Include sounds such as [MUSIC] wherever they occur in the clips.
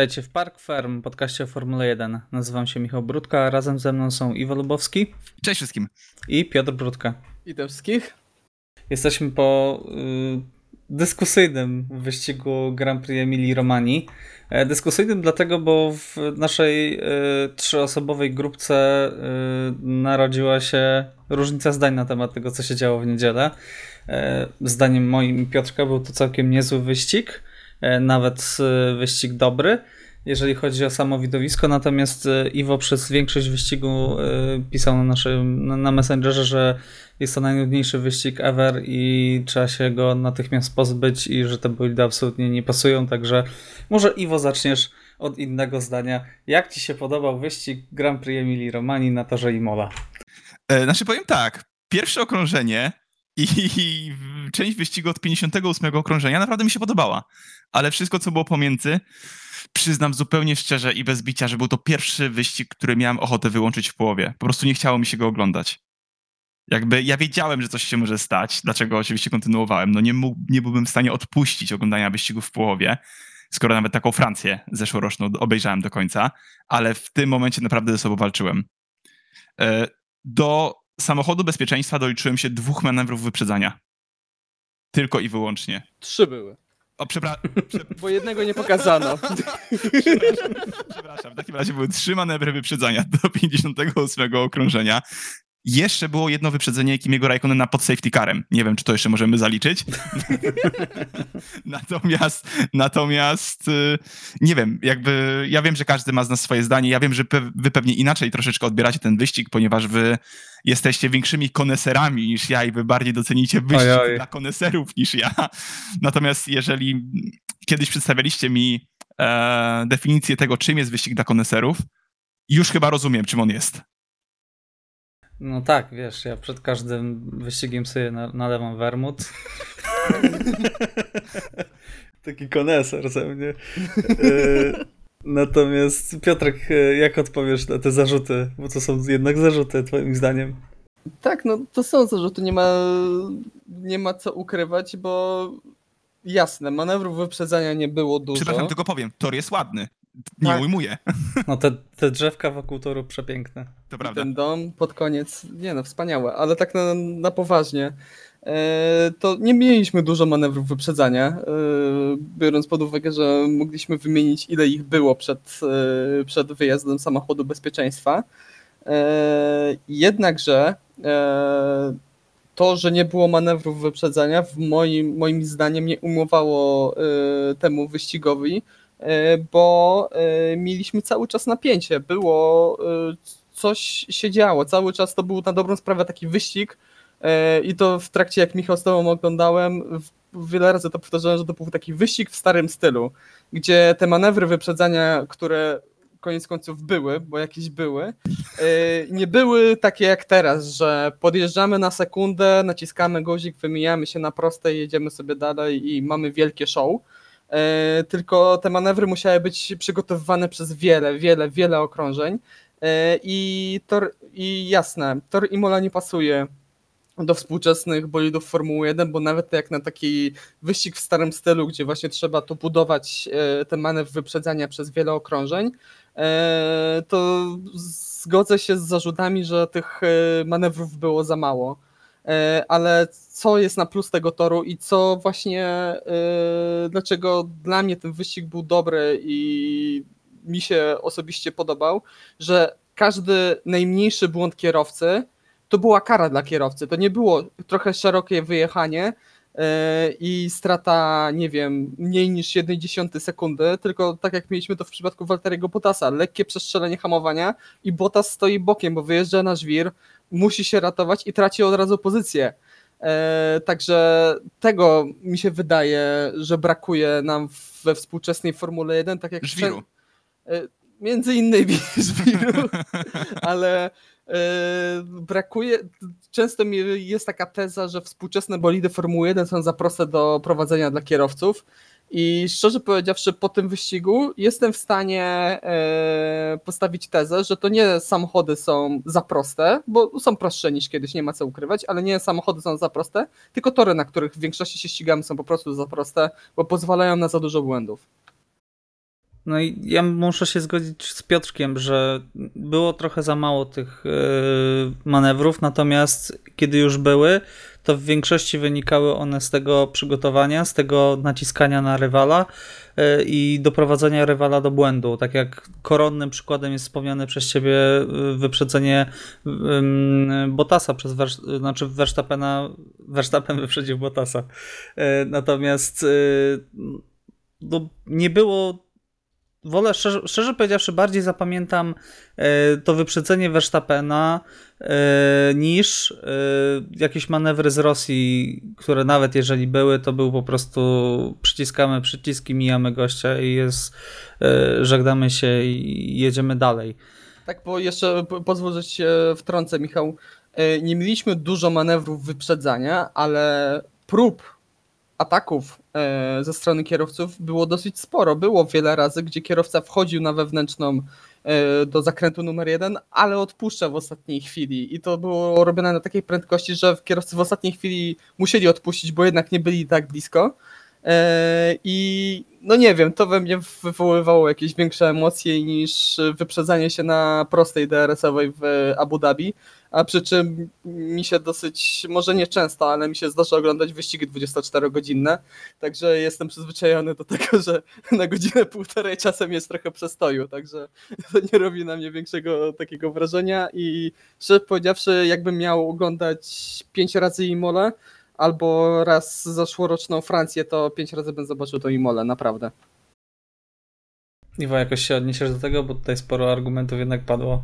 Witajcie w Park Firm, podcaście o Formule 1. Nazywam się Michał Brudka, a razem ze mną są Iwo Lubowski Cześć wszystkim. i Piotr Brudka. Witam wszystkich. Jesteśmy po y, dyskusyjnym wyścigu Grand Prix Emilii Romani. E, dyskusyjnym dlatego, bo w naszej y, trzyosobowej grupce y, narodziła się różnica zdań na temat tego, co się działo w niedzielę. E, zdaniem moim i Piotrka był to całkiem niezły wyścig, nawet y, wyścig dobry jeżeli chodzi o samo widowisko, natomiast e, Iwo przez większość wyścigu e, pisał na naszym, na, Messengerze, że jest to najnudniejszy wyścig ever i trzeba się go natychmiast pozbyć i że te bolidy absolutnie nie pasują, także może Iwo zaczniesz od innego zdania. Jak Ci się podobał wyścig Grand Prix Emilii Romani na torze Imola? E, znaczy powiem tak, pierwsze okrążenie i, i część wyścigu od 58 okrążenia naprawdę mi się podobała, ale wszystko co było pomiędzy, przyznam zupełnie szczerze i bez bicia, że był to pierwszy wyścig, który miałem ochotę wyłączyć w połowie. Po prostu nie chciało mi się go oglądać. Jakby ja wiedziałem, że coś się może stać, dlaczego oczywiście kontynuowałem. No nie, mógł, nie byłbym w stanie odpuścić oglądania wyścigu w połowie, skoro nawet taką Francję zeszłoroczną obejrzałem do końca, ale w tym momencie naprawdę ze sobą walczyłem. E, Do samochodu bezpieczeństwa doliczyłem się dwóch manewrów wyprzedzania. Tylko i wyłącznie. Trzy były, O, przepra- [LAUGHS] prze- bo jednego nie pokazano. przepraszam, [LAUGHS] przepraszam. W takim razie były trzy manewry wyprzedzania do 58 okrążenia. Jeszcze było jedno wyprzedzenie Kimiego Raikkonena pod safety carem. Nie wiem, czy to jeszcze możemy zaliczyć. [LAUGHS] natomiast, natomiast y, nie wiem, jakby ja wiem, że każdy ma z nas swoje zdanie. Ja wiem, że wy pewnie inaczej troszeczkę odbieracie ten wyścig, ponieważ wy jesteście większymi koneserami niż ja i wy bardziej docenicie wyścig dla koneserów niż ja. Natomiast jeżeli kiedyś przedstawialiście mi e, definicję tego, czym jest wyścig dla koneserów, już chyba rozumiem, czym on jest. No tak, wiesz, ja przed każdym wyścigiem sobie na- nalewam wermut. [LAUGHS] Taki koneser ze mnie. E, Natomiast Piotrek, e, jak odpowiesz na te zarzuty? Bo to są jednak zarzuty, twoim zdaniem. Tak, no to są zarzuty, nie ma, nie ma co ukrywać, bo jasne, manewrów wyprzedzania nie było dużo. Przepraszam, tylko powiem, tor jest ładny. Nie Tak. ujmuję, [LAUGHS] No te, te drzewka wokół toru przepiękne. to prawda. Ten dom pod koniec, nie no, wspaniałe, ale tak na, na poważnie. E, to nie mieliśmy dużo manewrów wyprzedzania, e, biorąc pod uwagę, że mogliśmy wymienić ile ich było przed, e, przed wyjazdem samochodu bezpieczeństwa. E, Jednakże e, to, że nie było manewrów wyprzedzania, w moim, moim zdaniem nie umowało temu wyścigowi, bo e, mieliśmy cały czas napięcie. Było e, coś się działo. Cały czas to był na dobrą sprawę taki wyścig. e, I to w trakcie, jak Michał z tobą oglądałem, wiele razy to powtarzałem, że to był taki wyścig w starym stylu, gdzie te manewry wyprzedzania, które koniec końców były, bo jakieś były, e, nie były takie jak teraz, że podjeżdżamy na sekundę, naciskamy guzik, wymijamy się na proste jedziemy sobie dalej i mamy wielkie show. E, Tylko te manewry musiały być przygotowywane przez wiele, wiele, wiele okrążeń. E, I tor, i jasne, tor Imola nie pasuje do współczesnych bolidów Formuły 1, bo nawet jak na taki wyścig w starym stylu, gdzie właśnie trzeba tu budować e, ten manewr wyprzedzania przez wiele okrążeń, to zgodzę się z zarzutami, że tych manewrów było za mało. Ale co jest na plus tego toru i co właśnie, e, dlaczego dla mnie ten wyścig był dobry i mi się osobiście podobał, że każdy najmniejszy błąd kierowcy to była kara dla kierowcy. To nie było trochę szerokie wyjechanie e, i strata, nie wiem, mniej niż 1,1 sekundy, tylko tak jak mieliśmy to w przypadku Walteriego Bottasa, lekkie przestrzelenie hamowania i Bottas stoi bokiem, bo wyjeżdża na żwir, musi się ratować i traci od razu pozycję. E, Także tego mi się wydaje, że brakuje nam we współczesnej Formule 1, tak jak Żwiru. E, Między innymi [LAUGHS] żwiru, ale e, brakuje. Często jest taka teza, że współczesne bolidy Formuły 1 są za proste do prowadzenia dla kierowców. I szczerze powiedziawszy, po tym wyścigu jestem w stanie e, postawić tezę, że to nie samochody są za proste, bo są prostsze niż kiedyś, nie ma co ukrywać, ale nie samochody są za proste, tylko tory, na których w większości się ścigamy, są po prostu za proste, bo pozwalają na za dużo błędów. No i ja muszę się zgodzić z Piotrkiem, że było trochę za mało tych e, manewrów, natomiast kiedy już były, to w większości wynikały one z tego przygotowania, z tego naciskania na rywala e, i doprowadzenia rywala do błędu. Tak jak koronnym przykładem jest wspomniane przez ciebie e, wyprzedzenie Botasa przez Wersz- znaczy Verstappena, Verstappen wyprzedził Botasa. Natomiast no, nie było wolę, szczerze, szczerze powiedziawszy, bardziej zapamiętam e, to wyprzedzenie Verstappena e, niż e, jakieś manewry z Rosji, które nawet jeżeli były, to był po prostu przyciskamy przyciski, mijamy gościa i jest, żegnamy się i jedziemy dalej. Tak, bo jeszcze pozwól, że się wtrącę, Michał. Nie mieliśmy dużo manewrów wyprzedzania, ale prób ataków e, ze strony kierowców było dosyć sporo. Było wiele razy, gdzie kierowca wchodził na wewnętrzną e, do zakrętu numer jeden, ale odpuszcza w ostatniej chwili. I to było robione na takiej prędkości, że kierowcy w ostatniej chwili musieli odpuścić, bo jednak nie byli tak blisko. E, I no nie wiem, to we mnie wywoływało jakieś większe emocje niż wyprzedzanie się na prostej DRS-owej w Abu Dhabi, a przy czym mi się dosyć, może nie często, ale mi się zdarza oglądać wyścigi 24-godzinne, także jestem przyzwyczajony do tego, że na godzinę półtorej czasem jest trochę przestoju, także to nie robi na mnie większego takiego wrażenia i szczerze powiedziawszy, jakbym miał oglądać pięć razy Imole, albo raz zeszłoroczną Francję, to pięć razy bym zobaczył to Imole, naprawdę. Iwo, jakoś się odniesiesz do tego, bo tutaj sporo argumentów jednak padło.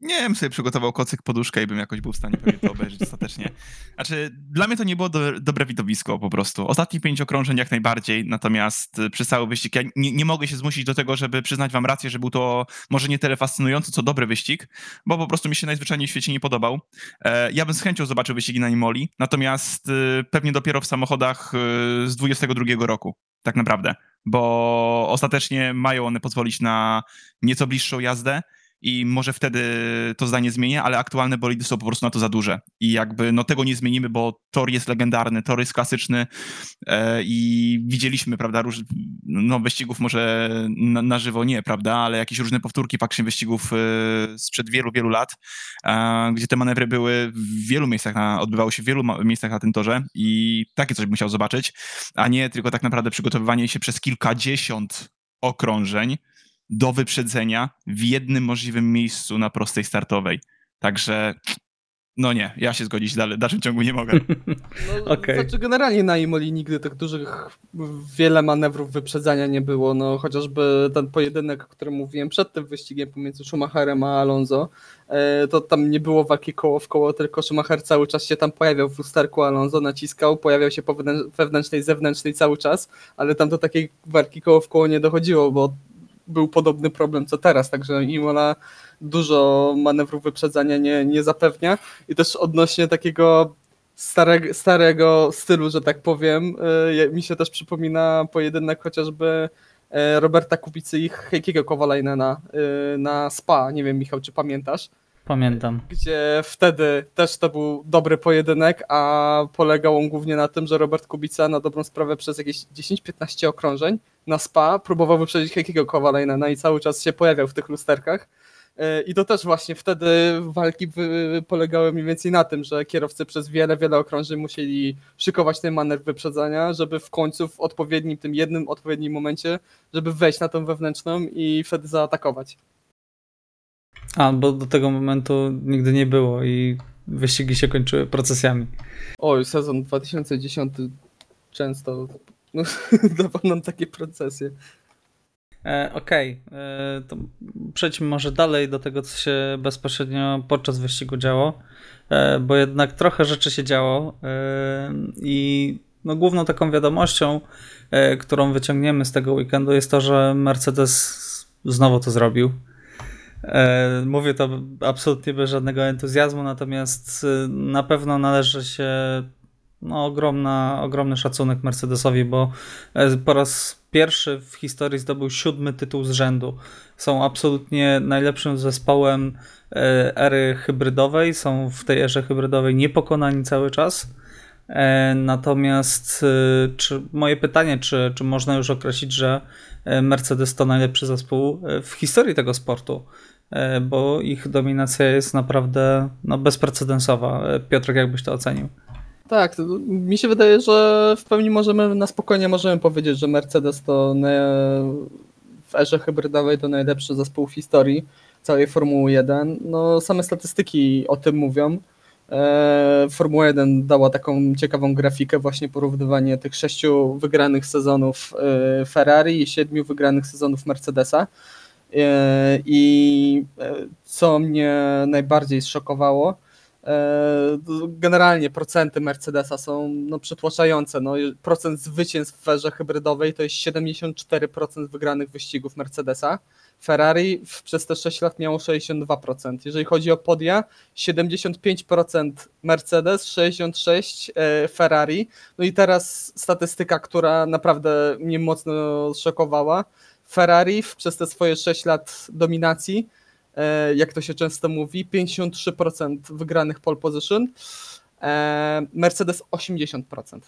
Nie wiem, sobie przygotował kocyk, poduszkę i bym jakoś był w stanie pewnie to obejrzeć ostatecznie. Znaczy, dla mnie to nie było do, dobre widowisko po prostu. Ostatnich pięć okrążeń jak najbardziej, natomiast y, przez cały wyścig ja nie, nie mogę się zmusić do tego, żeby przyznać wam rację, że był to może nie tyle fascynujący, co dobry wyścig, bo po prostu mi się najzwyczajniej w świecie nie podobał. E, ja bym z chęcią zobaczył wyścigi na Nimoli, natomiast y, pewnie dopiero w samochodach y, z 22 roku, tak naprawdę, bo ostatecznie mają one pozwolić na nieco bliższą jazdę, i może wtedy to zdanie zmienię, ale aktualne bolidy są po prostu na to za duże. I jakby no tego nie zmienimy, bo tor jest legendarny, tor jest klasyczny e, i widzieliśmy, prawda, róż, no wyścigów może na, na, żywo nie, prawda, ale jakieś różne powtórki faktycznie wyścigów e, sprzed wielu, wielu lat, e, gdzie te manewry były w wielu miejscach, na, odbywały się w wielu miejscach na tym torze i takie coś bym chciał zobaczyć, a nie tylko tak naprawdę przygotowywanie się przez kilkadziesiąt okrążeń, do wyprzedzenia w jednym możliwym miejscu na prostej startowej. Także no nie, ja się zgodzić dalej, w dalszym ciągu nie mogę. [LAUGHS] No, okay. Znaczy generalnie na Imoli nigdy tak dużych, wiele manewrów wyprzedzania nie było, no chociażby ten pojedynek, o którym mówiłem przed tym wyścigiem pomiędzy Schumacherem a Alonso, e, to tam nie było walki koło w koło, tylko Schumacher cały czas się tam pojawiał w lusterku, Alonso naciskał, pojawiał się po wewnętrznej, zewnętrznej cały czas, ale tam do takiej walki koło w koło nie dochodziło, bo był podobny problem co teraz, także Imola dużo manewrów wyprzedzania nie, nie zapewnia i też odnośnie takiego starego, starego stylu, że tak powiem, y, mi się też przypomina pojedynek chociażby y, Roberta Kubicy i Heikiego Kowalajnena y, na SPA, nie wiem Michał, czy pamiętasz? Pamiętam. Gdzie wtedy też to był dobry pojedynek, a polegał on głównie na tym, że Robert Kubica na dobrą sprawę przez jakieś 10-15 okrążeń na spa próbował wyprzedzić Hekiego Kowalejna i cały czas się pojawiał w tych lusterkach. E, I to też właśnie wtedy walki polegały mniej więcej na tym, że kierowcy przez wiele, wiele okrążeń musieli szykować ten manewr wyprzedzania, żeby w końcu w odpowiednim, tym jednym odpowiednim momencie, żeby wejść na tą wewnętrzną i wtedy zaatakować. A, bo do tego momentu nigdy nie było i wyścigi się kończyły procesjami. Oj, sezon 2010 często no, [LAUGHS] dawał nam takie procesje. E, Okej, okay. E, to przejdźmy może dalej do tego, co się bezpośrednio podczas wyścigu działo, e, bo jednak trochę rzeczy się działo e, i no, główną taką wiadomością, e, którą wyciągniemy z tego weekendu jest to, że Mercedes znowu to zrobił. E, mówię to absolutnie bez żadnego entuzjazmu, natomiast na pewno należy się no, ogromna, ogromny szacunek Mercedesowi, bo e, po raz pierwszy w historii zdobył siódmy tytuł z rzędu. Są absolutnie najlepszym zespołem ery hybrydowej, są w tej erze hybrydowej niepokonani cały czas. E, natomiast e, czy, moje pytanie, czy, czy można już określić, że e, Mercedes to najlepszy zespół w historii tego sportu? Bo ich dominacja jest naprawdę no, bezprecedensowa. Piotrek, jakbyś to ocenił? Tak, mi się wydaje, że w pełni możemy, na spokojnie możemy powiedzieć, że Mercedes to w erze hybrydowej to najlepszy zespół w historii całej Formuły 1. No, same statystyki o tym mówią. E, Formuła 1 dała taką ciekawą grafikę, właśnie porównywanie tych sześciu wygranych sezonów e, Ferrari i siedmiu wygranych sezonów Mercedesa. E, I co mnie najbardziej zszokowało, generalnie procenty Mercedesa są no, przytłaczające. No, procent zwycięstw w sferze hybrydowej to jest 74% wygranych wyścigów Mercedesa. Ferrari przez te 6 lat miało 62%. Jeżeli chodzi o podia, 75% Mercedes, 66% e, Ferrari. No i teraz statystyka, która naprawdę mnie mocno szokowała. Ferrari przez te swoje 6 lat dominacji, e, jak to się często mówi, 53% wygranych pole position, e, Mercedes 80%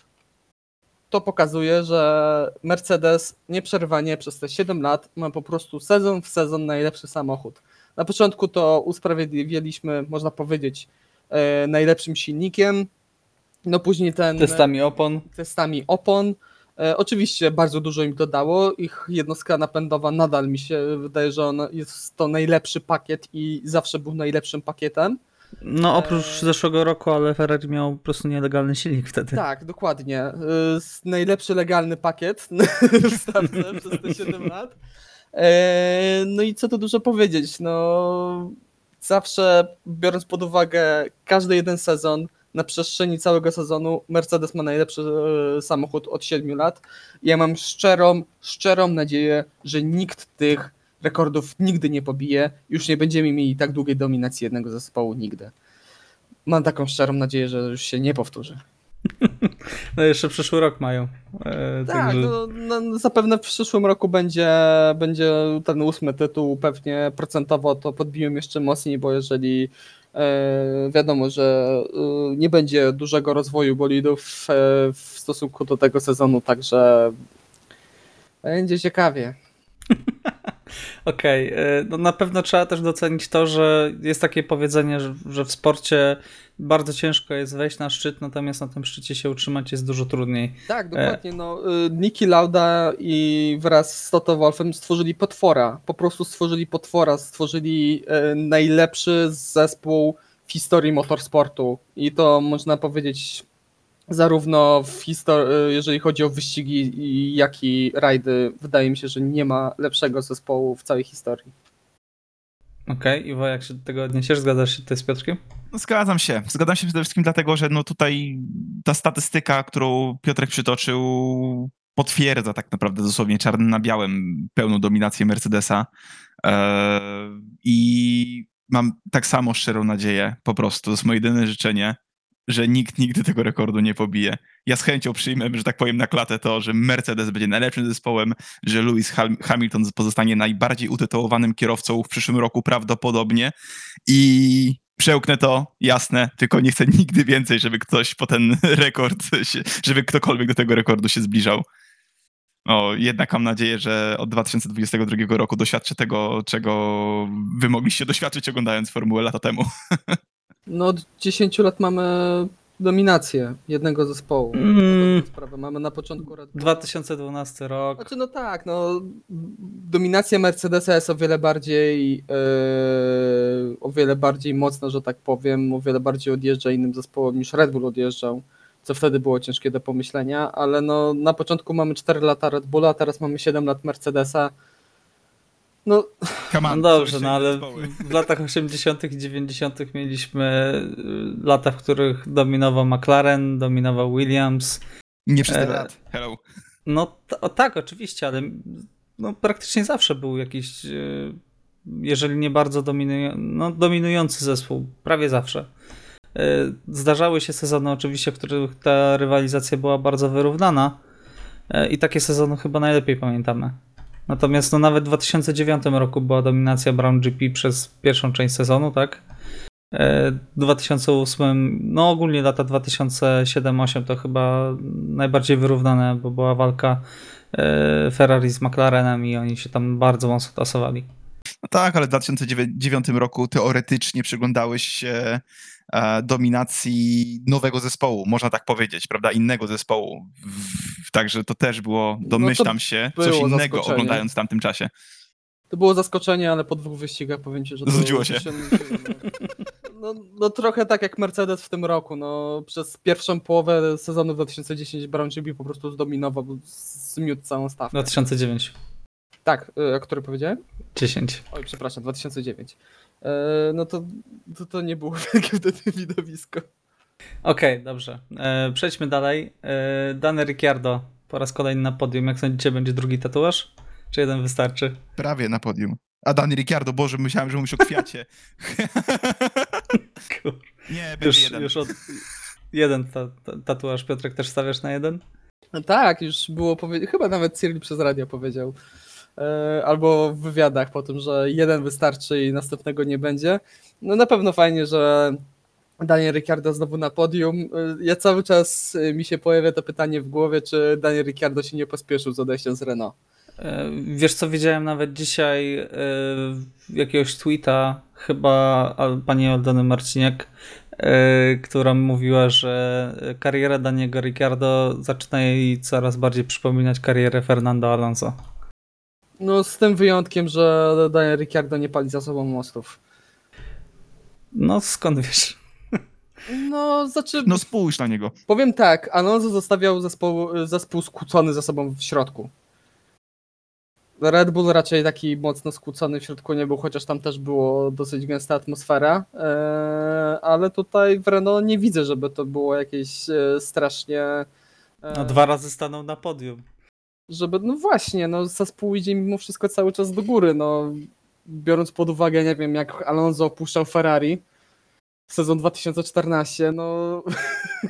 to pokazuje, że Mercedes nieprzerwanie przez te 7 lat ma po prostu sezon w sezon najlepszy samochód. Na początku to usprawiedliwialiśmy, można powiedzieć, e, najlepszym silnikiem. No później ten. Testami opon. Testami opon. E, oczywiście bardzo dużo im dodało. Ich jednostka napędowa nadal mi się wydaje, że on jest to najlepszy pakiet i zawsze był najlepszym pakietem. No oprócz e... zeszłego roku, ale Ferrari miał po prostu nielegalny silnik wtedy. Tak, dokładnie. E, najlepszy legalny pakiet [LAUGHS] w stawce przez te 7 [LAUGHS] lat. No i co tu dużo powiedzieć, no zawsze biorąc pod uwagę każdy jeden sezon, na przestrzeni całego sezonu Mercedes ma najlepszy e, samochód od 7 lat. Ja mam szczerą, szczerą nadzieję, że nikt tych rekordów nigdy nie pobije. Już nie będziemy mieli tak długiej dominacji jednego zespołu nigdy. Mam taką szczerą nadzieję, że już się nie powtórzy. [LAUGHS] No jeszcze przyszły rok mają. E, tak, także... no, no, zapewne w przyszłym roku będzie, będzie ten ósmy tytuł, pewnie procentowo to podbiją jeszcze mocniej, bo jeżeli wiadomo, że e, nie będzie dużego rozwoju bolidów e, w stosunku do tego sezonu, także będzie ciekawie. Okej, okay. no na pewno trzeba też docenić to, że jest takie powiedzenie, że, w sporcie bardzo ciężko jest wejść na szczyt, natomiast na tym szczycie się utrzymać jest dużo trudniej. Tak, dokładnie. No, y, Niki Lauda i wraz z Toto Wolfem stworzyli potwora. Po prostu stworzyli potwora, stworzyli y, najlepszy zespół w historii motorsportu. I to można powiedzieć zarówno w historii, jeżeli chodzi o wyścigi, jak i rajdy, wydaje mi się, że nie ma lepszego zespołu w całej historii. Okej, okay. Iwo, jak się do tego odniesiesz? Zgadzasz się tutaj z Piotrkiem? No, zgadzam się. Zgadzam się przede wszystkim dlatego, że no tutaj ta statystyka, którą Piotrek przytoczył, potwierdza tak naprawdę dosłownie czarnym na białym pełną dominację Mercedesa. Eee, I mam tak samo szczerą nadzieję, po prostu, to jest moje jedyne życzenie, że nikt nigdy tego rekordu nie pobije. Ja z chęcią przyjmę, że tak powiem, na klatę to, że Mercedes będzie najlepszym zespołem, że Lewis Hamilton pozostanie najbardziej utytułowanym kierowcą w przyszłym roku prawdopodobnie i przełknę to, jasne, tylko nie chcę nigdy więcej, żeby ktoś po ten [LAUGHS] rekord, się, żeby ktokolwiek do tego rekordu się zbliżał. O, jednak mam nadzieję, że od 2022 roku doświadczę tego, czego wy mogliście doświadczyć oglądając Formułę lata temu. [LAUGHS] No od 10 lat mamy dominację jednego zespołu. Mm. Sprawę. Mamy na początku Red 2012 rok. Znaczy no tak, no dominacja Mercedesa jest o wiele bardziej yy, o wiele bardziej mocna, że tak powiem, o wiele bardziej odjeżdża innym zespołom niż Red Bull odjeżdżał, co wtedy było ciężkie do pomyślenia, ale no na początku mamy 4 lata Red Bulla, teraz mamy 7 lat Mercedesa no, no dobrze, no ale w latach 80. i 90. mieliśmy y, lata, w których dominował McLaren, dominował Williams. Nie przez tyle lat. Hello. No o, tak, oczywiście, ale no, praktycznie zawsze był jakiś, y, jeżeli nie bardzo dominują, no, dominujący zespół, prawie zawsze. Y, zdarzały się sezony oczywiście, w których ta rywalizacja była bardzo wyrównana i takie sezony chyba najlepiej pamiętamy. Natomiast no, nawet w 2009 roku była dominacja Brown GP przez pierwszą część sezonu, tak? E, 2008, no ogólnie lata 2007-2008 to chyba najbardziej wyrównane, bo była walka e, Ferrari z McLarenem i oni się tam bardzo mocno tasowali. No tak, ale w 2009 roku teoretycznie przyglądałeś się e, dominacji nowego zespołu, można tak powiedzieć, prawda? Innego zespołu. Także to też było, domyślam się, coś innego oglądając w tamtym czasie. To było zaskoczenie, ale po dwóch wyścigach powiem ci, że to Znudziło się. No, no trochę tak jak Mercedes w tym roku. No, przez pierwszą połowę sezonu 2010 Brown GB po prostu zdominował, zmiótł całą stawkę. 2009, Tak, y, a który powiedziałem? 10. Oj, przepraszam, 2009. E, no to, to to nie było [LAUGHS] wielkie wtedy widowisko. Okej, dobrze. E, przejdźmy dalej. E, Dane Ricciardo po raz kolejny na podium. Jak sądzicie, będzie drugi tatuaż? Czy jeden wystarczy? Prawie na podium. A Dani Ricciardo, Boże, myślałem, że mówisz o kwiacie. [LAUGHS] Nie, będzie Już, jeden. już od... Jeden ta, ta, tatuaż. Piotrek też stawiasz na jeden? No tak, już było powiedziane, chyba nawet Cyril przez radio powiedział, albo w wywiadach po tym, że jeden wystarczy i następnego nie będzie. No na pewno fajnie, że Daniel Ricciardo znowu na podium. E, Ja cały czas e, mi się pojawia to pytanie w głowie, czy Daniel Ricciardo się nie pospieszył z odejściem z Renault. E, Wiesz co, widziałem nawet dzisiaj e, jakiegoś tweeta, chyba pani Aldony Marciniak, e, która mówiła, że kariera Daniego Ricciardo zaczyna jej coraz bardziej przypominać karierę Fernando Alonso. No z tym wyjątkiem, że Daniel Ricciardo nie pali za sobą mostów. No skąd wiesz? No, znaczy, No spójrz na niego. powiem tak, Alonso zostawiał zespół, zespół skłócony ze sobą w środku. Red Bull raczej taki mocno skłócony w środku nie był, chociaż tam też było dosyć gęsta atmosfera, eee, ale tutaj w Renault nie widzę, żeby to było jakieś e, strasznie... e, No dwa razy stanął na podium. Żeby, no właśnie, no zespół idzie mimo wszystko cały czas do góry, no biorąc pod uwagę, nie wiem, jak Alonso opuszczał Ferrari sezon 2014, no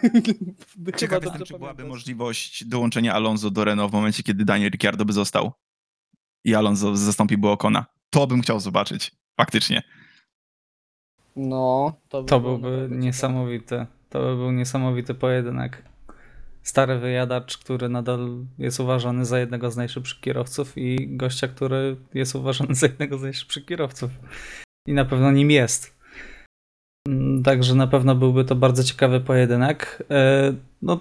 [LAUGHS] Ciekaw jestem, czy byłaby możliwość dołączenia Alonso do Renault w momencie, kiedy Daniel Ricciardo by został i Alonso zastąpiłby Okona. To bym chciał zobaczyć. Faktycznie. No, to, by To byłby niesamowity. To by był niesamowity pojedynek. Stary wyjadacz, który nadal jest uważany za jednego z najszybszych kierowców i gościa, który jest uważany za jednego z najszybszych kierowców. I na pewno nim jest. Mm, Także na pewno byłby to bardzo ciekawy pojedynek. E, No,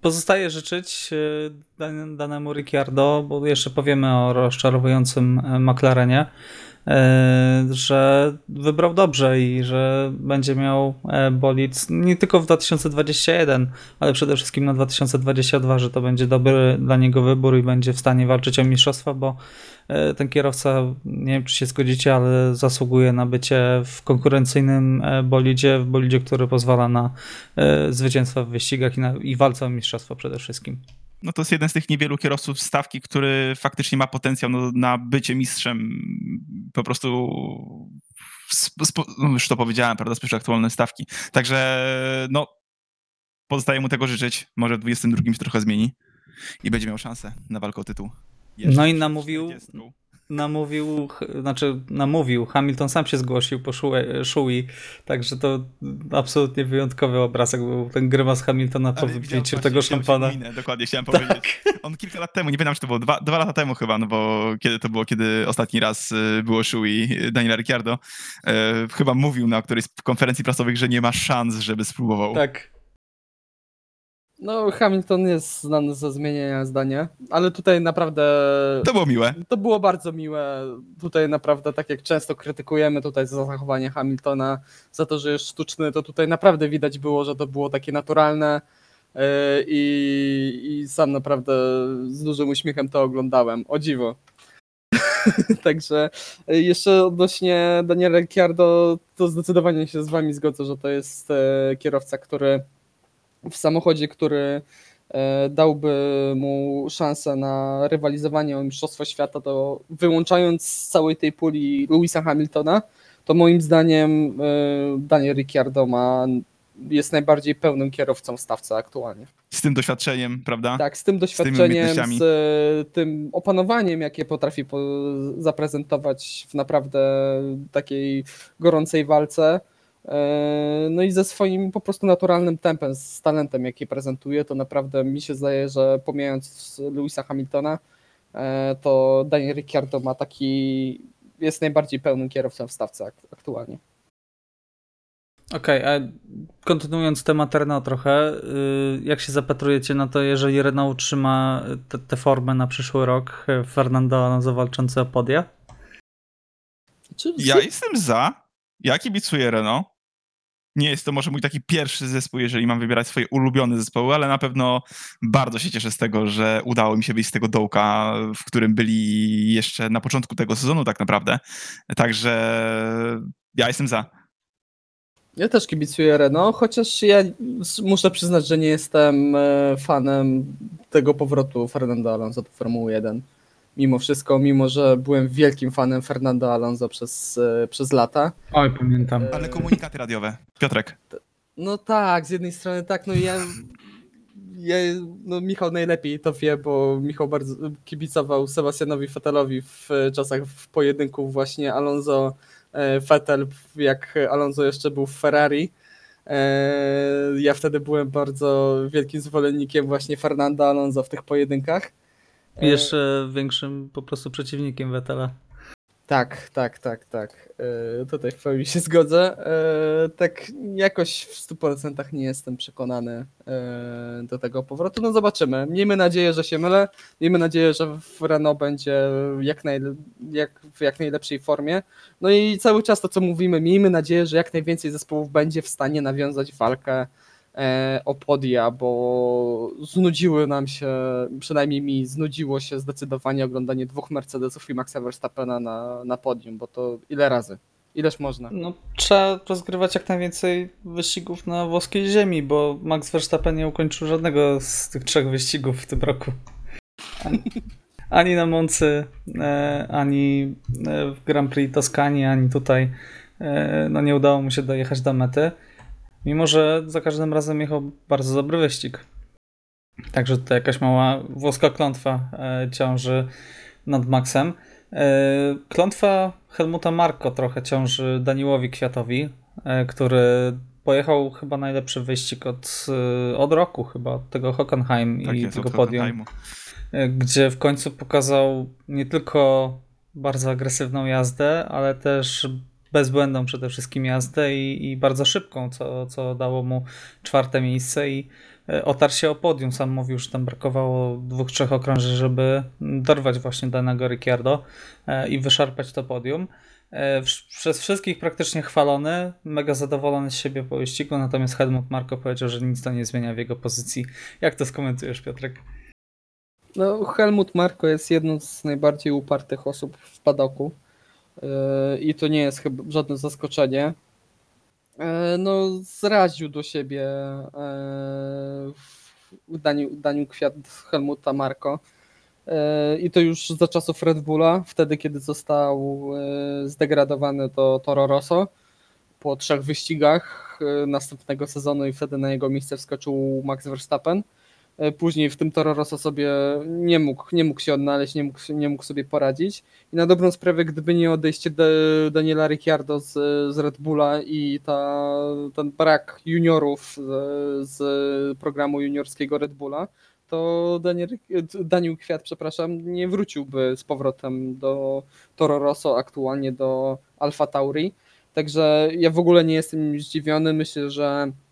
pozostaje życzyć e, Dan- danemu Ricciardo, bo jeszcze powiemy o rozczarowującym e, McLarenie, że wybrał dobrze i że będzie miał e, bolid nie tylko w 2021, ale przede wszystkim na 2022, że to będzie dobry dla niego wybór i będzie w stanie walczyć o mistrzostwa, bo e, ten kierowca, nie wiem czy się zgodzicie, ale zasługuje na bycie w konkurencyjnym e, bolidzie, w bolidzie, który pozwala na e, zwycięstwa w wyścigach i, na, i walce o mistrzostwo przede wszystkim. No to jest jeden z tych niewielu kierowców stawki, który faktycznie ma potencjał no, na bycie mistrzem. Po prostu sp- sp- no już to powiedziałem, prawda, z aktualnej stawki. Także no, pozostaje mu tego życzyć. Może w 22 się trochę zmieni i będzie miał szansę na walkę o tytuł. Jeszcze No i namówił- 40. namówił, znaczy namówił, Hamilton sam się zgłosił po Szui, także to absolutnie wyjątkowy obrazek był ten grymas Hamiltona po wypiciu tego szampana. minę, dokładnie, chciałem powiedzieć. On kilka lat temu, nie pamiętam, czy to było dwa, dwa lata temu chyba, no bo kiedy to było, kiedy ostatni raz y, było Shui Daniela Ricciardo, e, chyba mówił na którejś z konferencji prasowych, że nie ma szans, żeby spróbował. Tak. No, Hamilton jest znany ze zmieniania zdania, ale tutaj naprawdę To było miłe. to było bardzo miłe. Tutaj naprawdę, tak jak często krytykujemy tutaj za zachowanie Hamiltona, za to, że jest sztuczny, to tutaj naprawdę widać było, że to było takie naturalne yy, i, i sam naprawdę z dużym uśmiechem to oglądałem. O dziwo. [LAUGHS] Także yy, jeszcze odnośnie Daniela Ricciardo, to zdecydowanie się z wami zgodzę, że to jest e, kierowca, który w samochodzie, który e, dałby mu szansę na rywalizowanie o Mistrzostwo Świata, to wyłączając z całej tej puli Louisa Hamiltona, to moim zdaniem e, Daniel Ricciardo ma, jest najbardziej pełnym kierowcą w stawce aktualnie. Z tym doświadczeniem, prawda? Tak, z tym doświadczeniem, umiejętnościami. z e, tym opanowaniem, jakie potrafi po, zaprezentować w naprawdę takiej gorącej walce. E, No i ze swoim po prostu naturalnym tempem, z talentem, jaki prezentuje, to naprawdę mi się zdaje, że pomijając Louisa Hamiltona, e, to Daniel Ricciardo ma taki, jest najbardziej pełnym kierowcą w stawce ak- aktualnie. Okej, a kontynuując temat Renault trochę, y, jak się zapatrujecie na to, jeżeli Renault utrzyma tę formę na przyszły rok, Fernando Alonso walczący o podia? Ja jestem za. Ja kibicuję Renault. Nie jest to może mój taki pierwszy zespół, jeżeli mam wybierać swoje ulubione zespoły, ale na pewno bardzo się cieszę z tego, że udało mi się wyjść z tego dołka, w którym byli jeszcze na początku tego sezonu tak naprawdę. Także ja jestem za. Ja też kibicuję Renault, chociaż ja muszę przyznać, że nie jestem e, fanem tego powrotu Fernando Alonso do Formuły 1. Mimo wszystko, mimo że byłem wielkim fanem Fernando Alonso przez, e, przez lata. Oj, pamiętam. Ale komunikaty radiowe. Piotrek. No tak, z jednej strony tak, no ja, ja no Michał najlepiej to wie, bo Michał bardzo kibicował Sebastianowi Vettelowi w czasach w pojedynku właśnie Alonso e, Vettel, jak Alonso jeszcze był w Ferrari. E, Ja wtedy byłem bardzo wielkim zwolennikiem właśnie Fernanda Alonso w tych pojedynkach. Jeszcze większym po prostu przeciwnikiem Vettela. Tak, tak, tak, tak. E, Tutaj w pełni się zgodzę. E, Tak jakoś w 100% nie jestem przekonany e, do tego powrotu. No zobaczymy. Miejmy nadzieję, że się mylę. Miejmy nadzieję, że w Renault będzie jak, jak, w jak najlepszej formie. No i cały czas to, co mówimy, miejmy nadzieję, że jak najwięcej zespołów będzie w stanie nawiązać walkę e, o podia, bo znudziły nam się, przynajmniej mi znudziło się zdecydowanie oglądanie dwóch Mercedesów i Maxa Verstappena na, na podium, bo to ile razy? Ileż można? No, trzeba rozgrywać jak najwięcej wyścigów na włoskiej ziemi, bo Max Verstappen nie ukończył żadnego z tych trzech wyścigów w tym roku. Ani, [LAUGHS] ani na Moncy, e, ani e, w Grand Prix Toskanii, ani tutaj no nie udało mu się dojechać do mety. Mimo, że za każdym razem jechał bardzo dobry wyścig. Także tutaj jakaś mała włoska klątwa e, ciąży nad Maxem. E, Klątwa Helmuta Marko trochę ciąży Daniłowi Kwiatowi, e, który pojechał chyba najlepszy wyścig od, od roku, chyba od tego Hockenheim Tak i jest, tego od podium, gdzie w końcu pokazał nie tylko bardzo agresywną jazdę, ale też bezbłędną przede wszystkim jazdę i, i bardzo szybką, co, co dało mu czwarte miejsce i e, otarł się o podium. Sam mówił, że tam brakowało dwóch, trzech okrążeń, żeby dorwać właśnie danego Ricciardo e, i wyszarpać to podium. E, Przez wszystkich praktycznie chwalony, mega zadowolony z siebie po wyścigu, natomiast Helmut Marko powiedział, że nic to nie zmienia w jego pozycji. Jak to skomentujesz, Piotrek? No, Helmut Marko jest jedną z najbardziej upartych osób w padoku i to nie jest chyba żadne zaskoczenie. Yy, No, zraził do siebie yy, w daniu, daniu kwiat Helmuta Marko. I to już za czasów Red Bulla, wtedy kiedy został zdegradowany do Toro Rosso po trzech wyścigach następnego sezonu i wtedy na jego miejsce wskoczył Max Verstappen. E, Później w tym Toro Rosso sobie nie mógł, nie mógł się odnaleźć, nie mógł, nie mógł sobie poradzić. I na dobrą sprawę, gdyby nie odejście de, Daniela Ricciardo z, z Red Bulla i ta, ten brak juniorów z, z programu juniorskiego Red Bulla, to Daniel, Daniel Kwiat, przepraszam, nie wróciłby z powrotem do Toro Rosso, aktualnie do Alfa Tauri. Także ja w ogóle nie jestem zdziwiony. Myślę, że E,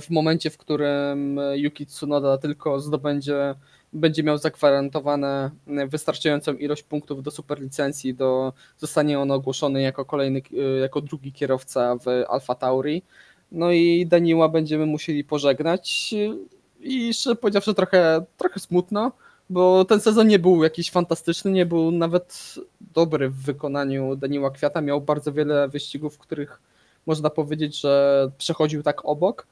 w momencie, w którym Yuki Tsunoda tylko zdobędzie, będzie miał zagwarantowane wystarczającą ilość punktów do superlicencji, do, zostanie on ogłoszony jako kolejny, e, jako drugi kierowca w Alfa Tauri. No i Daniła będziemy musieli pożegnać i szczerze powiedziawszy trochę, trochę smutno, bo ten sezon nie był jakiś fantastyczny, nie był nawet dobry w wykonaniu Daniła Kwiata. Miał bardzo wiele wyścigów, w których można powiedzieć, że przechodził tak obok,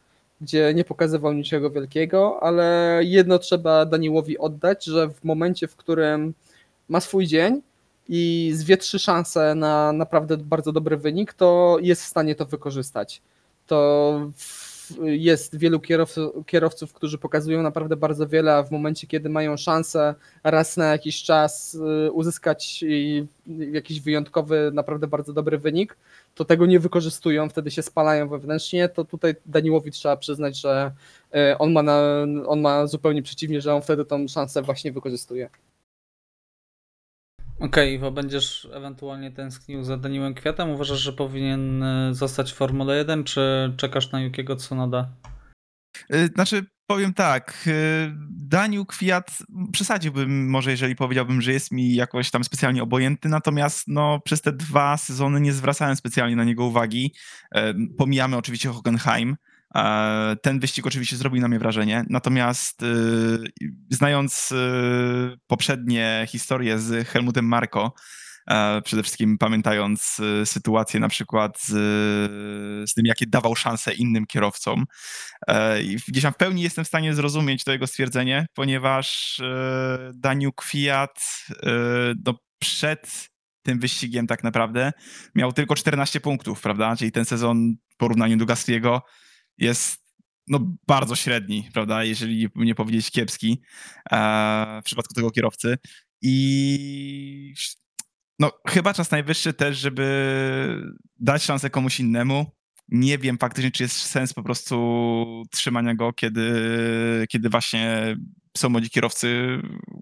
gdzie nie pokazywał niczego wielkiego, ale jedno trzeba Daniłowi oddać, że w momencie, w którym ma swój dzień i zwie trzy szanse na naprawdę bardzo dobry wynik, to jest w stanie to wykorzystać. To jest wielu kierowców, kierowców, którzy pokazują naprawdę bardzo wiele, a w momencie, kiedy mają szansę raz na jakiś czas y, uzyskać jakiś wyjątkowy, naprawdę bardzo dobry wynik, to tego nie wykorzystują, wtedy się spalają wewnętrznie, to tutaj Daniłowi trzeba przyznać, że y, on ma, na, on ma zupełnie przeciwnie, że on wtedy tą szansę właśnie wykorzystuje. Okej, okay, będziesz ewentualnie tęsknił za Daniłem Kwiatem? Uważasz, że powinien e, zostać w Formule 1, czy czekasz na Yukiego Tsunoda? E, znaczy, powiem tak, e, Daniel Kwiat przesadziłbym może, jeżeli powiedziałbym, że jest mi jakoś tam specjalnie obojętny, natomiast no, przez te dwa sezony nie zwracałem specjalnie na niego uwagi. Pomijamy oczywiście Hockenheim, ten wyścig oczywiście zrobił na mnie wrażenie, natomiast y, znając y, poprzednie historie z Helmutem Marko, przede wszystkim pamiętając y, sytuację na przykład z, z tym, jakie dawał szanse innym kierowcom. I gdzieś tam w pełni jestem w stanie zrozumieć to jego stwierdzenie, ponieważ Daniel Kwiat no, przed tym wyścigiem tak naprawdę miał tylko 14 punktów, prawda? Czyli ten sezon w porównaniu do Gastriego jest no, bardzo średni, prawda, jeżeli nie powiedzieć kiepski e, w przypadku tego kierowcy. I no, chyba czas najwyższy też, żeby dać szansę komuś innemu. Nie wiem faktycznie, czy jest sens po prostu trzymania go, kiedy, kiedy właśnie są młodzi kierowcy,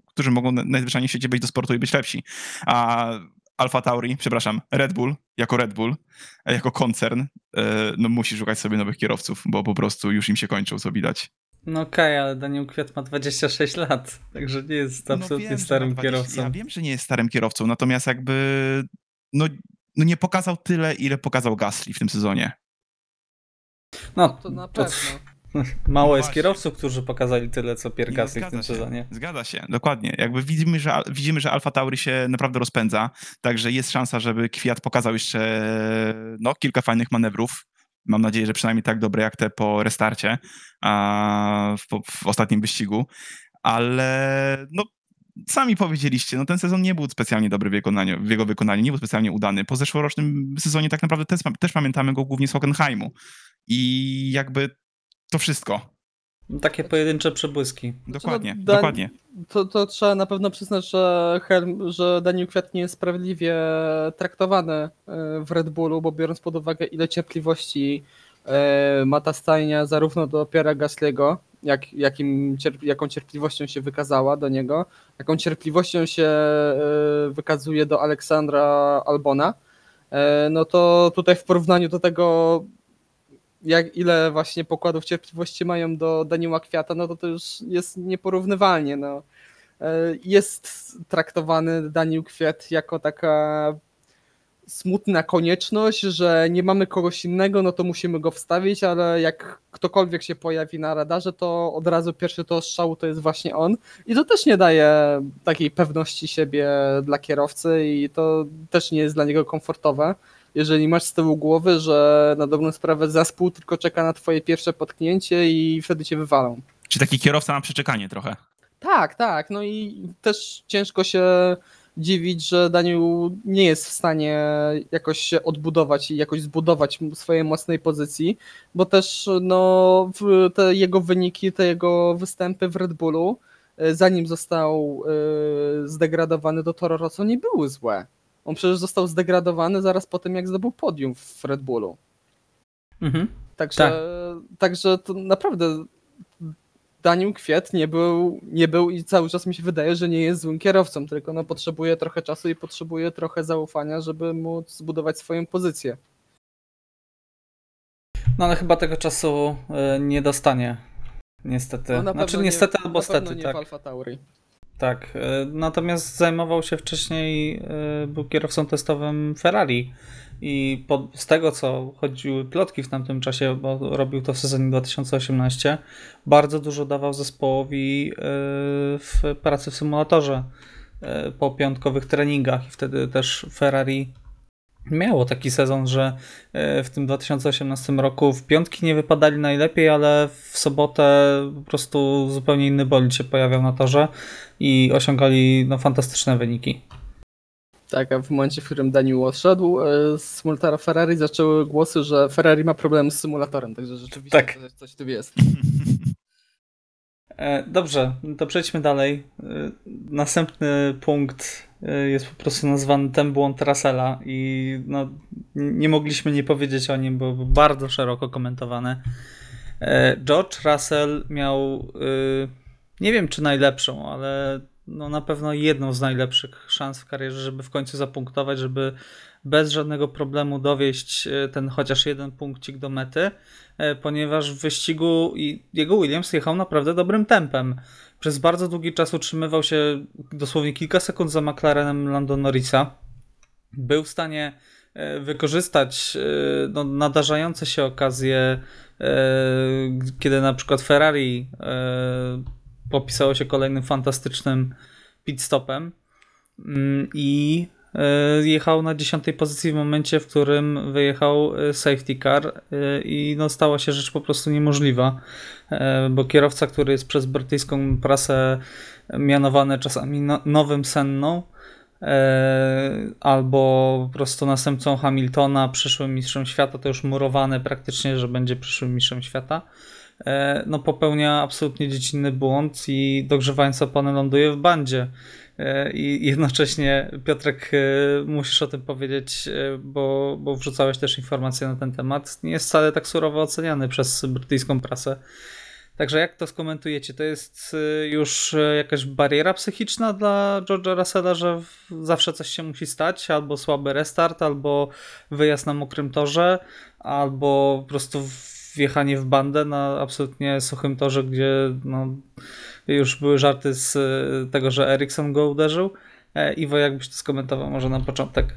którzy mogą najzwyczajniej w świecie być do sportu i być lepsi. A Alfa Tauri, przepraszam, Red Bull, jako Red Bull, jako koncern, e, no musi szukać sobie nowych kierowców, bo po prostu już im się kończą, co widać. No okej, okay, ale Daniel Kwiat ma 26 lat, także nie jest no absolutnie no wiem, starym 20, kierowcą. Ja wiem, że nie jest starym kierowcą, natomiast jakby no, no nie pokazał tyle, ile pokazał Gasly w tym sezonie. No, to na pewno. Mało no jest właśnie. kierowców, którzy pokazali tyle, co Pierre Gasly w tym się, sezonie. Zgadza się, dokładnie. Jakby widzimy, że, widzimy, że Alfa Tauri się naprawdę rozpędza, także jest szansa, żeby Kwiat pokazał jeszcze no, kilka fajnych manewrów. Mam nadzieję, że przynajmniej tak dobre jak te po restarcie a, w, w ostatnim wyścigu. Ale no, sami powiedzieliście, no ten sezon nie był specjalnie dobry w, wykonaniu, w jego wykonaniu, nie był specjalnie udany. Po zeszłorocznym sezonie tak naprawdę też, też pamiętamy go głównie z Hockenheimu. I jakby to wszystko. Takie pojedyncze przebłyski. Dokładnie, no, Dan- dokładnie. To, to trzeba na pewno przyznać, że, Helm, że Daniel Kwiat nie jest sprawiedliwie traktowany e, w Red Bullu, bo biorąc pod uwagę ile cierpliwości e, ma ta stajnia zarówno do Piera Gasly'ego, jak, jakim, jaką cierpliwością się wykazała do niego, jaką cierpliwością się e, wykazuje do Aleksandra Albona, no to tutaj w porównaniu do tego jak ile właśnie pokładów cierpliwości mają do Daniela Kwiata, no to to już jest nieporównywalnie. No. E, jest traktowany Daniel Kwiat jako taka smutna konieczność, że nie mamy kogoś innego, no to musimy go wstawić, ale jak ktokolwiek się pojawi na radarze, to od razu pierwszy to strzału to jest właśnie on. I to też nie daje takiej pewności siebie dla kierowcy i to też nie jest dla niego komfortowe jeżeli masz z tyłu głowy, że na dobrą sprawę zespół tylko czeka na twoje pierwsze potknięcie i wtedy cię wywalą. Czy taki kierowca ma przeczekanie trochę? Tak, tak. No i też ciężko się dziwić, że Daniel nie jest w stanie jakoś się odbudować i jakoś zbudować swojej mocnej pozycji, bo też no, te jego wyniki, te jego występy w Red Bullu, e, zanim został e, zdegradowany do Toro Rosso, nie były złe. On przecież został zdegradowany zaraz po tym, jak zdobył podium w Red Bullu. Mhm. Także, tak. także to naprawdę Daniel Kwiat nie był, nie był i cały czas mi się wydaje, że nie jest złym kierowcą, tylko no potrzebuje trochę czasu i potrzebuje trochę zaufania, żeby móc zbudować swoją pozycję. No ale chyba tego czasu e, nie dostanie. Niestety. No, znaczy niestety albo stety, nie tak. Alfa Tauri. Tak, e, natomiast zajmował się wcześniej, e, był kierowcą testowym Ferrari i z tego co chodziły plotki w tamtym czasie, bo robił to w sezonie 2018, bardzo dużo dawał zespołowi e, w pracy w symulatorze po piątkowych treningach i wtedy też Ferrari miało taki sezon, że w tym 2018 roku w piątki nie wypadali najlepiej, ale w sobotę po prostu zupełnie inny bolid się pojawiał na torze i osiągali no, fantastyczne wyniki. Tak, a w momencie, w którym Daniel odszedł e, z symulatora Ferrari, zaczęły głosy, że Ferrari ma problem z symulatorem, także rzeczywiście Tak. coś, tu jest. E, Dobrze, to przejdźmy dalej. E, Następny punkt jest po prostu nazwany ten błąd Russella i no, nie mogliśmy nie powiedzieć o nim, bo był bardzo szeroko komentowany. George Russell miał, nie wiem czy najlepszą, ale no na pewno jedną z najlepszych szans w karierze, żeby w końcu zapunktować, żeby bez żadnego problemu dowieść e, ten chociaż jeden punkcik do mety, e, ponieważ w wyścigu jego Williams jechał naprawdę dobrym tempem. Przez bardzo długi czas utrzymywał się dosłownie kilka sekund za McLarenem Lando Norrisa. Był w stanie e, wykorzystać no, nadarzające się okazje, kiedy na przykład Ferrari popisało się kolejnym fantastycznym pit stopem. Mm, i e, jechał na dziesiątej pozycji w momencie, w którym wyjechał e, safety car e, i no, stała się rzecz po prostu niemożliwa, bo kierowca, który jest przez brytyjską prasę mianowany czasami no, nowym Senną, albo po prostu następcą Hamiltona, przyszłym mistrzem świata, to już murowane praktycznie, że będzie przyszłym mistrzem świata, no popełnia absolutnie dziecinny błąd i dogrzewając opony ląduje w bandzie. E, I jednocześnie, Piotrek, e, musisz o tym powiedzieć, e, bo, bo wrzucałeś też informacje na ten temat. Nie jest wcale tak surowo oceniany przez brytyjską prasę. Także jak to skomentujecie? To jest e, już e, jakaś bariera psychiczna dla George'a Russella, że zawsze coś się musi stać, albo słaby restart, albo wyjazd na mokrym torze, albo po prostu wjechanie w bandę na absolutnie suchym torze, gdzie no, już były żarty z e, tego, że Ericsson go uderzył. E, Iwo, jakbyś to skomentował może na początek?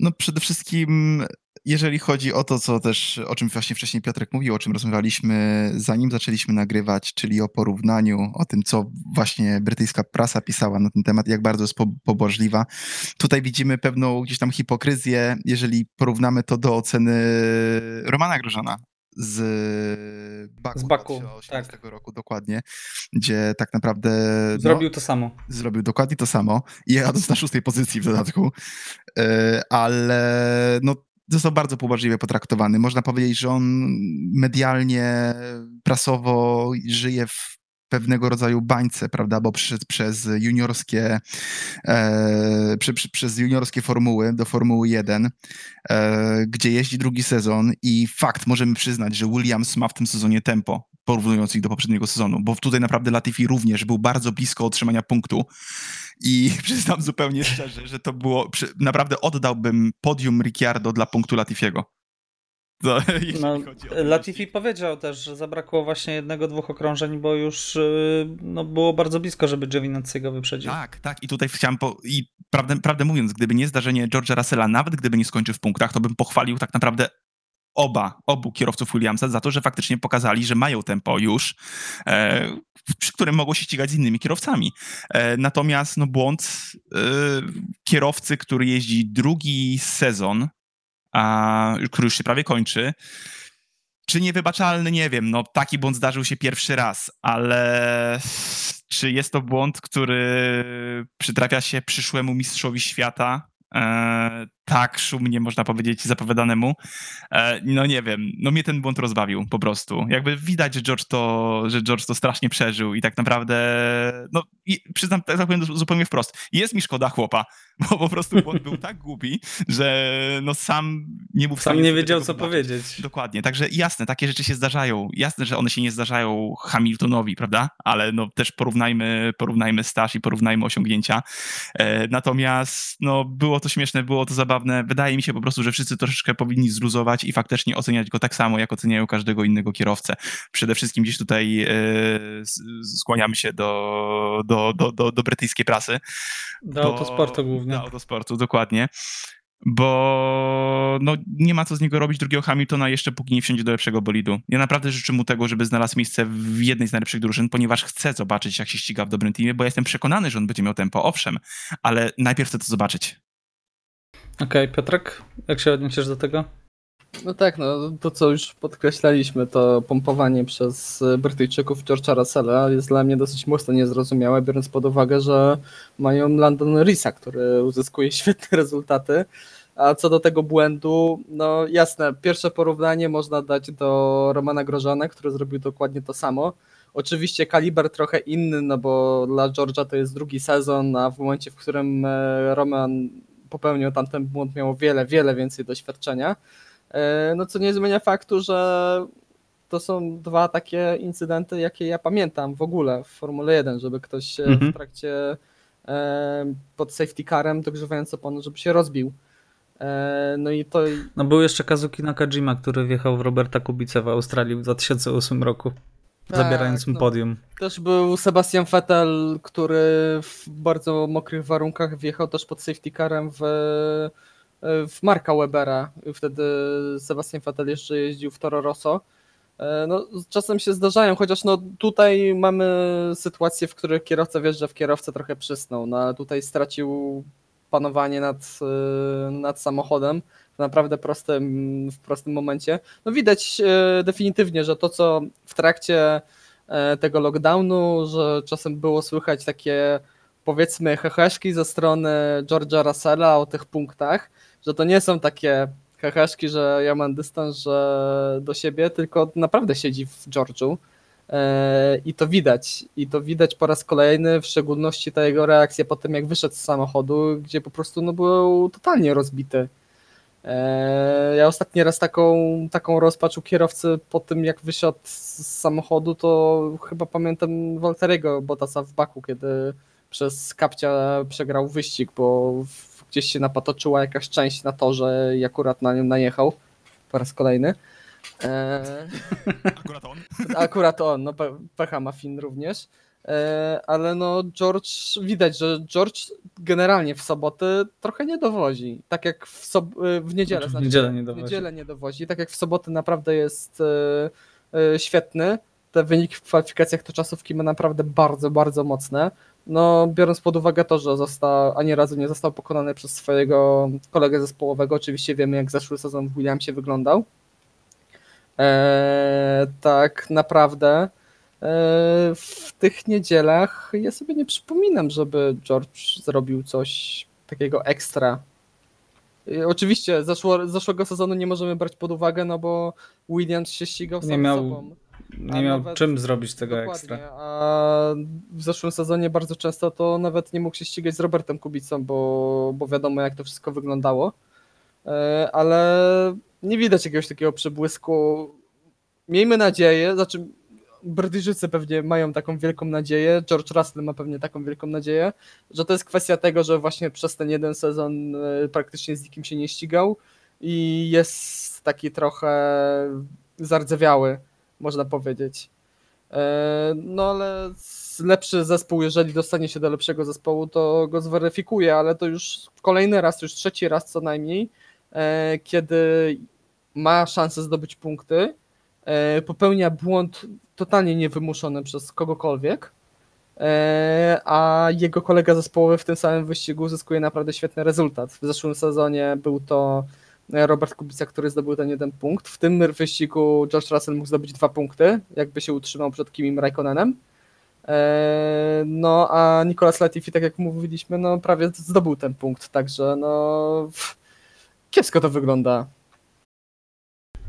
No przede wszystkim, jeżeli chodzi o to, co też, o czym właśnie wcześniej Piotrek mówił, o czym rozmawialiśmy zanim zaczęliśmy nagrywać, czyli o porównaniu, o tym, co właśnie brytyjska prasa pisała na ten temat, jak bardzo jest po, pobożliwa. Tutaj widzimy pewną gdzieś tam hipokryzję, jeżeli porównamy to do oceny Romana Grożana z Baku, Z Baku, 2018 tak. roku dokładnie, gdzie tak naprawdę no, Zrobił to samo. zrobił dokładnie to samo i jechał na szóstej pozycji w dodatku, E, ale no, został bardzo poważliwie potraktowany. Można powiedzieć, że on medialnie, prasowo żyje w pewnego rodzaju bańce, prawda, bo przyszedł przez juniorskie, e, przy, przy, przez juniorskie formuły do Formuły 1, e, gdzie jeździ drugi sezon i fakt, możemy przyznać, że Williams ma w tym sezonie tempo, porównując ich do poprzedniego sezonu, bo tutaj naprawdę Latifi również był bardzo blisko otrzymania punktu i [LAUGHS] przyznam zupełnie szczerze, że to było, naprawdę oddałbym podium Ricciardo dla punktu Latifiego. No, chodzi o ten Latifi powiedział też, że zabrakło właśnie jednego, dwóch okrążeń, bo już y, no, było bardzo blisko, żeby Giovinazzi go wyprzedził. Tak, tak. I tutaj chciałem, po... i prawdę, prawdę mówiąc, gdyby nie zdarzenie George'a Russella, nawet gdyby nie skończył w punktach, to bym pochwalił tak naprawdę oba, obu kierowców Williamsa za to, że faktycznie pokazali, że mają tempo już, e, przy którym mogą się ścigać z innymi kierowcami. E, natomiast no, błąd e, kierowcy, który jeździ drugi sezon, a, który już się prawie kończy, czy niewybaczalny, nie wiem. No, taki błąd zdarzył się pierwszy raz, ale czy jest to błąd, który przytrafia się przyszłemu mistrzowi świata? Tak szumnie, można powiedzieć, zapowiadanemu. E, no nie wiem, no mnie ten błąd rozbawił po prostu. Jakby widać, że George to, że George to strasznie przeżył i tak naprawdę, no i przyznam, tak tak powiem zupełnie wprost, jest mi szkoda chłopa, [LAUGHS] bo po prostu błąd był tak głupi, że no sam nie był w Sam nie wiedział, co wybaczyć. powiedzieć. Dokładnie, także jasne, takie rzeczy się zdarzają. Jasne, że one się nie zdarzają Hamiltonowi, prawda? Ale no też porównajmy, porównajmy staż i porównajmy osiągnięcia. E, natomiast no było to śmieszne, było to zabawne. Wydaje mi się po prostu, że wszyscy troszeczkę powinni zluzować i faktycznie oceniać go tak samo, jak oceniają każdego innego kierowcę. Przede wszystkim gdzieś tutaj s- skłaniamy się do, do, do, do, do brytyjskiej prasy. Do bo- autosportu głównie. Do autosportu, dokładnie. Bo no, nie ma co z niego robić drugiego Hamiltona jeszcze póki nie wsiądzie do lepszego bolidu. Ja naprawdę życzę mu tego, żeby znalazł miejsce w jednej z najlepszych drużyn, ponieważ chcę zobaczyć, jak się ściga w dobrym teamie, bo ja jestem przekonany, że on będzie miał tempo, owszem, ale najpierw chcę to zobaczyć. Okej, Piotrek, jak się odniesiesz do tego? No tak, no to co już podkreślaliśmy, to pompowanie przez Brytyjczyków George'a Russella jest dla mnie dosyć mocno niezrozumiałe, biorąc pod uwagę, że mają Landon Risa, który uzyskuje [LAUGHS] świetne rezultaty. A co do tego błędu, no jasne, pierwsze porównanie można dać do Romana Grożana, który zrobił dokładnie to samo. Oczywiście kaliber trochę inny, no bo dla George'a to jest drugi sezon, a w momencie, w którym e, Roman popełnił tamten błąd, miał wiele, wiele więcej doświadczenia. E, No co nie zmienia faktu, że to są dwa takie incydenty, jakie ja pamiętam w ogóle w Formule 1, żeby ktoś Mhm. w trakcie e, pod safety carem dogrzewając opony, żeby się rozbił. E, No i to No był jeszcze Kazuki Nakajima, który wjechał w Roberta Kubicę w Australii w 2008 roku, Tak, zabierając mu no. podium. Też był Sebastian Vettel, który w bardzo mokrych warunkach wjechał też pod safety carem w, w Marka Webera. Wtedy Sebastian Vettel jeszcze jeździł w Toro Rosso. E, No, czasem się zdarzają, chociaż no tutaj mamy sytuację, w której kierowca wjeżdża w kierowcę trochę przysnął, no ale tutaj stracił panowanie nad, e, nad samochodem naprawdę prostym, w prostym momencie. No widać e, definitywnie, że to co w trakcie e, tego lockdownu, że czasem było słychać takie powiedzmy heheszki ze strony George'a Russella o tych punktach, że to nie są takie heheszki, że ja mam dystans że do siebie, tylko naprawdę siedzi w George'u E, i to widać. I to widać po raz kolejny, w szczególności ta jego reakcja po tym, jak wyszedł z samochodu, gdzie po prostu no, był totalnie rozbity. E, Ja ostatni raz taką, taką rozpacz u kierowcy po tym, jak wysiadł z samochodu, to chyba pamiętam Walteriego Bottasa w Baku, kiedy przez kapcia przegrał wyścig, bo gdzieś się napatoczyła jakaś część na torze i akurat na nią najechał po raz kolejny. E, Akurat on. Akurat on, no pe- pecha ma Finn również. E, ale no George, widać, że George generalnie w soboty trochę nie dowozi. Tak jak w, sob- e, w niedzielę. Znaczy, niedzielę nie dowozi. niedzielę nie dowozi. Tak jak w soboty naprawdę jest e, świetny. Te wyniki w kwalifikacjach to czasówki ma naprawdę bardzo, bardzo mocne. No, biorąc pod uwagę to, że został, ani razu nie został pokonany przez swojego kolegę zespołowego, oczywiście wiemy, jak zeszły sezon w Williamsie wyglądał. E, tak naprawdę w tych niedzielach ja sobie nie przypominam, żeby George zrobił coś takiego ekstra. E, Oczywiście zeszło, zeszłego sezonu nie możemy brać pod uwagę, no bo Williams się ścigał Nie sam miał sobą. Nie miał nawet- czym zrobić tego ekstra. A w zeszłym sezonie bardzo często to nawet nie mógł się ścigać z Robertem Kubicą, bo, bo wiadomo jak to wszystko wyglądało. E, Ale nie widać jakiegoś takiego przebłysku. Miejmy nadzieję, znaczy Brytyjczycy pewnie mają taką wielką nadzieję, George Russell ma pewnie taką wielką nadzieję, że to jest kwestia tego, że właśnie przez ten jeden sezon e, praktycznie z nikim się nie ścigał i jest taki trochę zardzewiały, można powiedzieć. E, No ale lepszy zespół, jeżeli dostanie się do lepszego zespołu, to go zweryfikuje, ale to już kolejny raz, już trzeci raz co najmniej, e, kiedy ma szansę zdobyć punkty, popełnia błąd totalnie niewymuszony przez kogokolwiek, e, a jego kolega zespołowy w tym samym wyścigu uzyskuje naprawdę świetny rezultat. W zeszłym sezonie był to Robert Kubica, który zdobył ten jeden punkt. W tym wyścigu George Russell mógł zdobyć dwa punkty, jakby się utrzymał przed Kimim Raikkonenem. E, No a Nicolas Latifi, tak jak mówiliśmy, no prawie zdobył ten punkt, także no kiepsko to wygląda.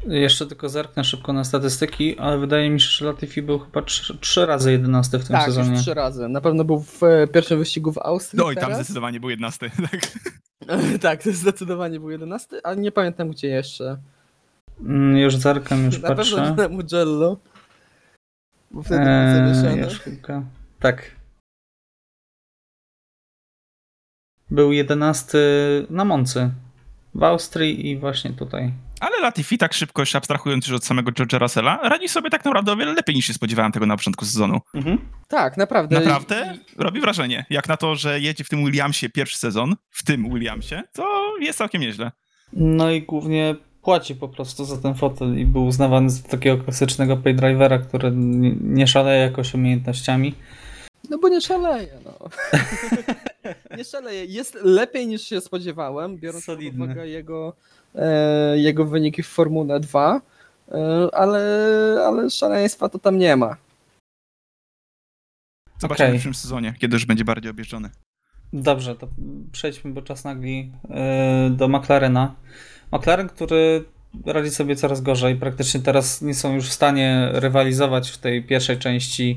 Jeszcze tylko zerknę szybko na statystyki, ale wydaje mi się, że Latifi był chyba trzy, trzy razy 11 w tym tak, sezonie. już trzy razy. Na pewno był w e, pierwszym wyścigu w Austrii No i tam teraz. zdecydowanie był 11. [LAUGHS] Tak. [LAUGHS] tak, to zdecydowanie był 11, a nie pamiętam gdzie jeszcze. Mm, Już zerkam, już Na pewno patrzę. na Mugello. Bo wtedy był Eee, już chwilkę. Tak. Był 11 na Moncy. W Austrii i właśnie tutaj. Ale Latifi, tak szybko jeszcze abstrahując już od samego George'a Russella, radzi sobie tak naprawdę o wiele lepiej niż się spodziewałem tego na początku sezonu. Tak, naprawdę. Naprawdę robi wrażenie. Jak na to, że jedzie w tym Williamsie pierwszy sezon, w tym Williamsie, to jest całkiem nieźle. No i głównie płaci po prostu za ten fotel i był uznawany za takiego klasycznego paydrivera, który nie szaleje jakoś umiejętnościami. No bo nie szaleje, no. [LAUGHS] nie szaleje. Jest lepiej niż się spodziewałem, biorąc Solidny. pod uwagę jego, jego wyniki w Formule 2, e, ale, ale szaleństwa to tam nie ma. Zobaczymy Okej. w przyszłym sezonie, kiedy już będzie bardziej objeżdżony. Dobrze, to przejdźmy, bo czas nagli yy, do McLarena. McLaren, który radzi sobie coraz gorzej, praktycznie teraz nie są już w stanie rywalizować w tej pierwszej części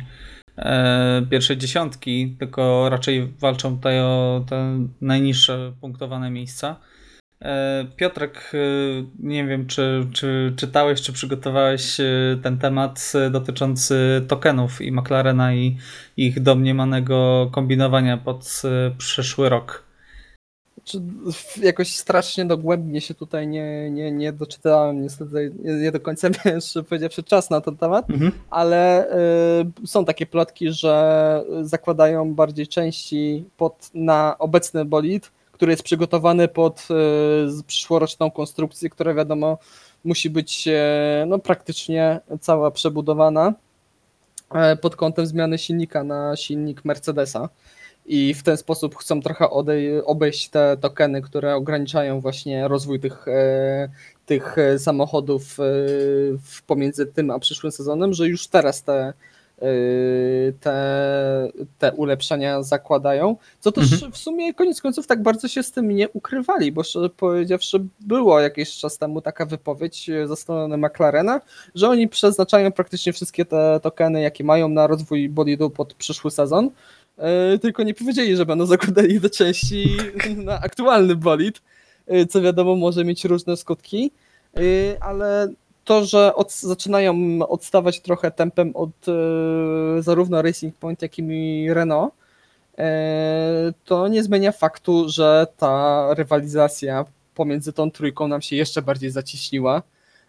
e, pierwszej dziesiątki, tylko raczej walczą tutaj o te najniższe punktowane miejsca. E, Piotrek, e, nie wiem, czy, czy czytałeś, czy przygotowałeś e, ten temat dotyczący tokenów i McLarena i ich domniemanego kombinowania pod przyszły rok. Czy jakoś strasznie dogłębnie się tutaj nie, nie, nie doczytałem, niestety nie, nie do końca [LAUGHS] wiesz, powiedziawszy czas na ten temat, Mhm. ale y, są takie plotki, że zakładają bardziej części pod, na obecny bolid, który jest przygotowany pod z- przyszłoroczną konstrukcję, która wiadomo musi być e, no, praktycznie cała przebudowana e, pod kątem zmiany silnika na silnik Mercedesa. I w ten sposób chcą trochę odej- obejść te tokeny, które ograniczają właśnie rozwój tych, e, tych e, samochodów e, pomiędzy tym a przyszłym sezonem, że już teraz te, e, te, te ulepszenia zakładają. Co też Mhm. w sumie koniec końców tak bardzo się z tym nie ukrywali, bo szczerze powiedziawszy, było jakiś czas temu taka wypowiedź ze strony McLarena, że oni przeznaczają praktycznie wszystkie te tokeny, jakie mają na rozwój bolidu pod przyszły sezon. E, Tylko nie powiedzieli, że będą zakładali do części [LAUGHS] na aktualny bolid, e, co wiadomo może mieć różne skutki, E, ale to, że od, zaczynają odstawać trochę tempem od e, zarówno Racing Point, jak i Renault, e, to nie zmienia faktu, że ta rywalizacja pomiędzy tą trójką nam się jeszcze bardziej zaciśniła.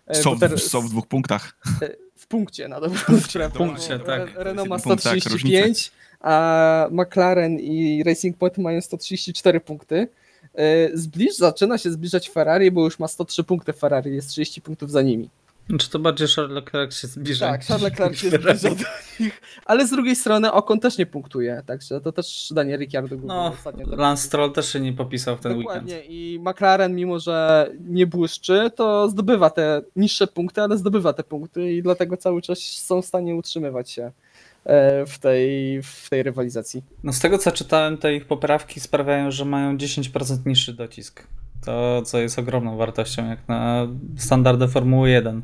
E, Są, teraz- są w dwóch punktach. w punkcie na dobrą sprawę. w punkcie, tak. Re- Renault ma Jeden punkt, tak, 135, a McLaren i Racing Point mają 134 punkty. Zbliż, zaczyna się zbliżać Ferrari, bo już ma 103 punkty Ferrari, jest 30 punktów za nimi. Czy to bardziej Charles Leclerc się zbliża? Tak, Charles Leclerc się zbliża do nich, ale z drugiej strony Ocon też nie punktuje, także to też Daniel Ricciardo No, ostatnio. Lance Stroll też się nie popisał w ten weekend. Dokładnie i McLaren mimo, że nie błyszczy, to zdobywa te niższe punkty, ale zdobywa te punkty i dlatego cały czas są w stanie utrzymywać się e, w tej, w tej rywalizacji. No z tego co czytałem, te ich poprawki sprawiają, że mają 10% niższy docisk. To, co jest ogromną wartością, jak na standardy Formuły 1.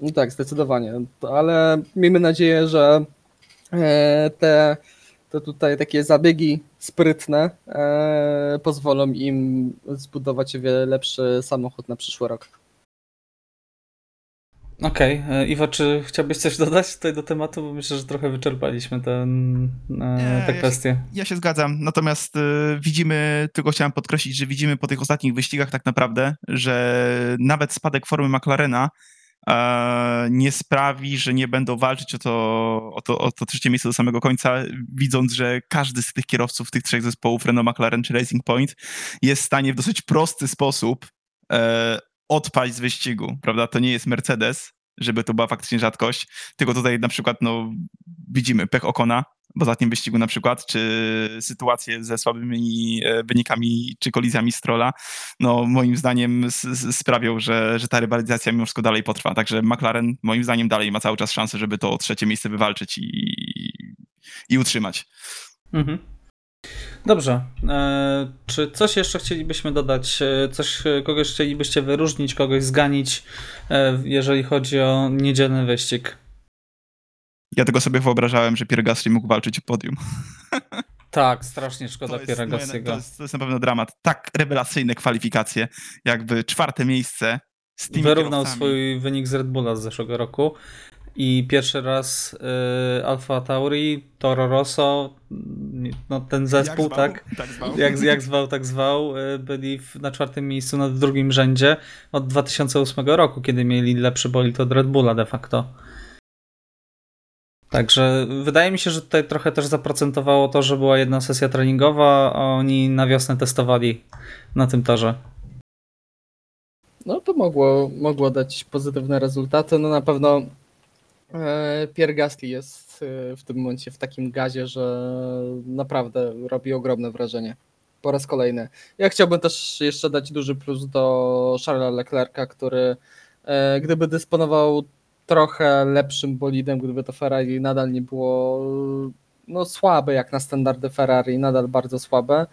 No tak, zdecydowanie, ale miejmy nadzieję, że e, te, te tutaj takie zabiegi sprytne e, pozwolą im zbudować wiele lepszy samochód na przyszły rok. Okej, e, Iwo, czy chciałbyś coś dodać tutaj do tematu? Bo myślę, że trochę wyczerpaliśmy ten, e, Nie, te ja kwestie. Ja się zgadzam, natomiast y, widzimy, tylko chciałem podkreślić, że widzimy po tych ostatnich wyścigach tak naprawdę, że nawet spadek formy McLarena e, nie sprawi, że nie będą walczyć o to, o, to, o to trzecie miejsce do samego końca, widząc, że każdy z tych kierowców tych trzech zespołów, Renault, McLaren czy Racing Point, jest w stanie w dosyć prosty sposób e, odpaść z wyścigu, prawda? To nie jest Mercedes, żeby to była faktycznie rzadkość, tylko tutaj na przykład no, widzimy pech Okona w ostatnim wyścigu na przykład, czy sytuacje ze słabymi e, wynikami, czy kolizjami Strolla, no moim zdaniem sprawią, że, że ta rywalizacja mimo wszystko dalej potrwa. Także McLaren moim zdaniem dalej ma cały czas szansę, żeby to trzecie miejsce wywalczyć i, i utrzymać. Mhm. Dobrze. E, czy coś jeszcze chcielibyśmy dodać? E, Coś, e, kogoś chcielibyście wyróżnić, kogoś zganić, jeżeli chodzi o niedzielny wyścig? Ja tego sobie wyobrażałem, że Pierre Gasly mógł walczyć o podium. [LAUGHS] Tak, strasznie szkoda Pierre moje- to, to jest na pewno dramat. Tak rewelacyjne kwalifikacje, jakby czwarte miejsce z tymi Wyrównał kierowcami. swój wynik z Red Bulla z zeszłego roku. I pierwszy raz y, Alfa Tauri, Toro Rosso, no ten zespół, Jak zwał? tak, tak zwał. jak, jak zwał, tak zwał, y, byli w, na czwartym miejscu, na drugim rzędzie od 2008 roku, kiedy mieli lepszy bolid od Red Bulla de facto. Także wydaje mi się, że tutaj trochę też zaprocentowało to, że była jedna sesja treningowa, a oni na wiosnę testowali na tym torze. No to mogło, mogło dać pozytywne rezultaty. No na pewno Pierre Gasly jest e, w tym momencie w takim gazie, że naprawdę robi ogromne wrażenie. Po raz kolejny. Ja chciałbym też jeszcze dać duży plus do Charlesa Leclerca, który e, gdyby dysponował trochę lepszym bolidem, gdyby to Ferrari nadal nie było no, słabe jak na standardy Ferrari, nadal bardzo słabe,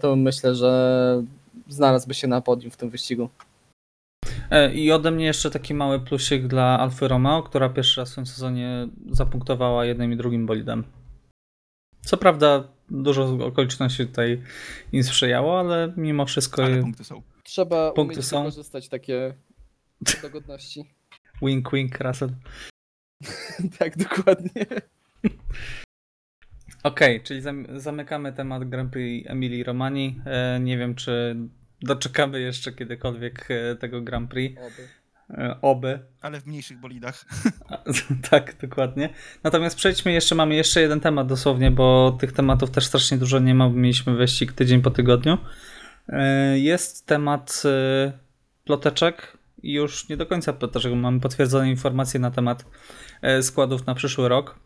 to myślę, że znalazłby się na podium w tym wyścigu. E, I ode mnie jeszcze taki mały plusik dla Alfy Romeo, która pierwszy raz w tym sezonie zapunktowała jednym i drugim bolidem. Co prawda dużo okoliczności tutaj im sprzyjało, ale mimo wszystko... Ale punkty są. Trzeba punkty umieć są. wykorzystać takie [LAUGHS] dogodności. Wink, wink, Russell. [LAUGHS] tak, dokładnie. Okej, okay, czyli zamykamy temat Grand Prix Emilii Romani. E, nie wiem, czy doczekamy jeszcze kiedykolwiek e, tego Grand Prix. Oby. E, oby. Ale w mniejszych bolidach. [LAUGHS] [LAUGHS] tak, dokładnie. Natomiast przejdźmy jeszcze, mamy jeszcze jeden temat dosłownie, bo tych tematów też strasznie dużo nie ma, mieliśmy wyścig tydzień po tygodniu. E, jest temat ploteczek i już nie do końca ploteczek, bo mamy potwierdzone informacje na temat składów na przyszły rok.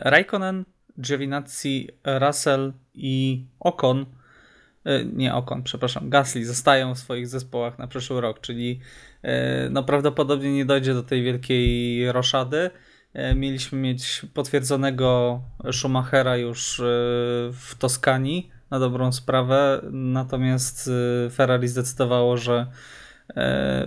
Raikkonen, Giovinazzi, Russell i Ocon nie Okon, przepraszam, Gasly zostają w swoich zespołach na przyszły rok, czyli e, no prawdopodobnie nie dojdzie do tej wielkiej roszady. E, mieliśmy mieć potwierdzonego Schumachera już w Toskanii na dobrą sprawę, natomiast Ferrari zdecydowało, że E,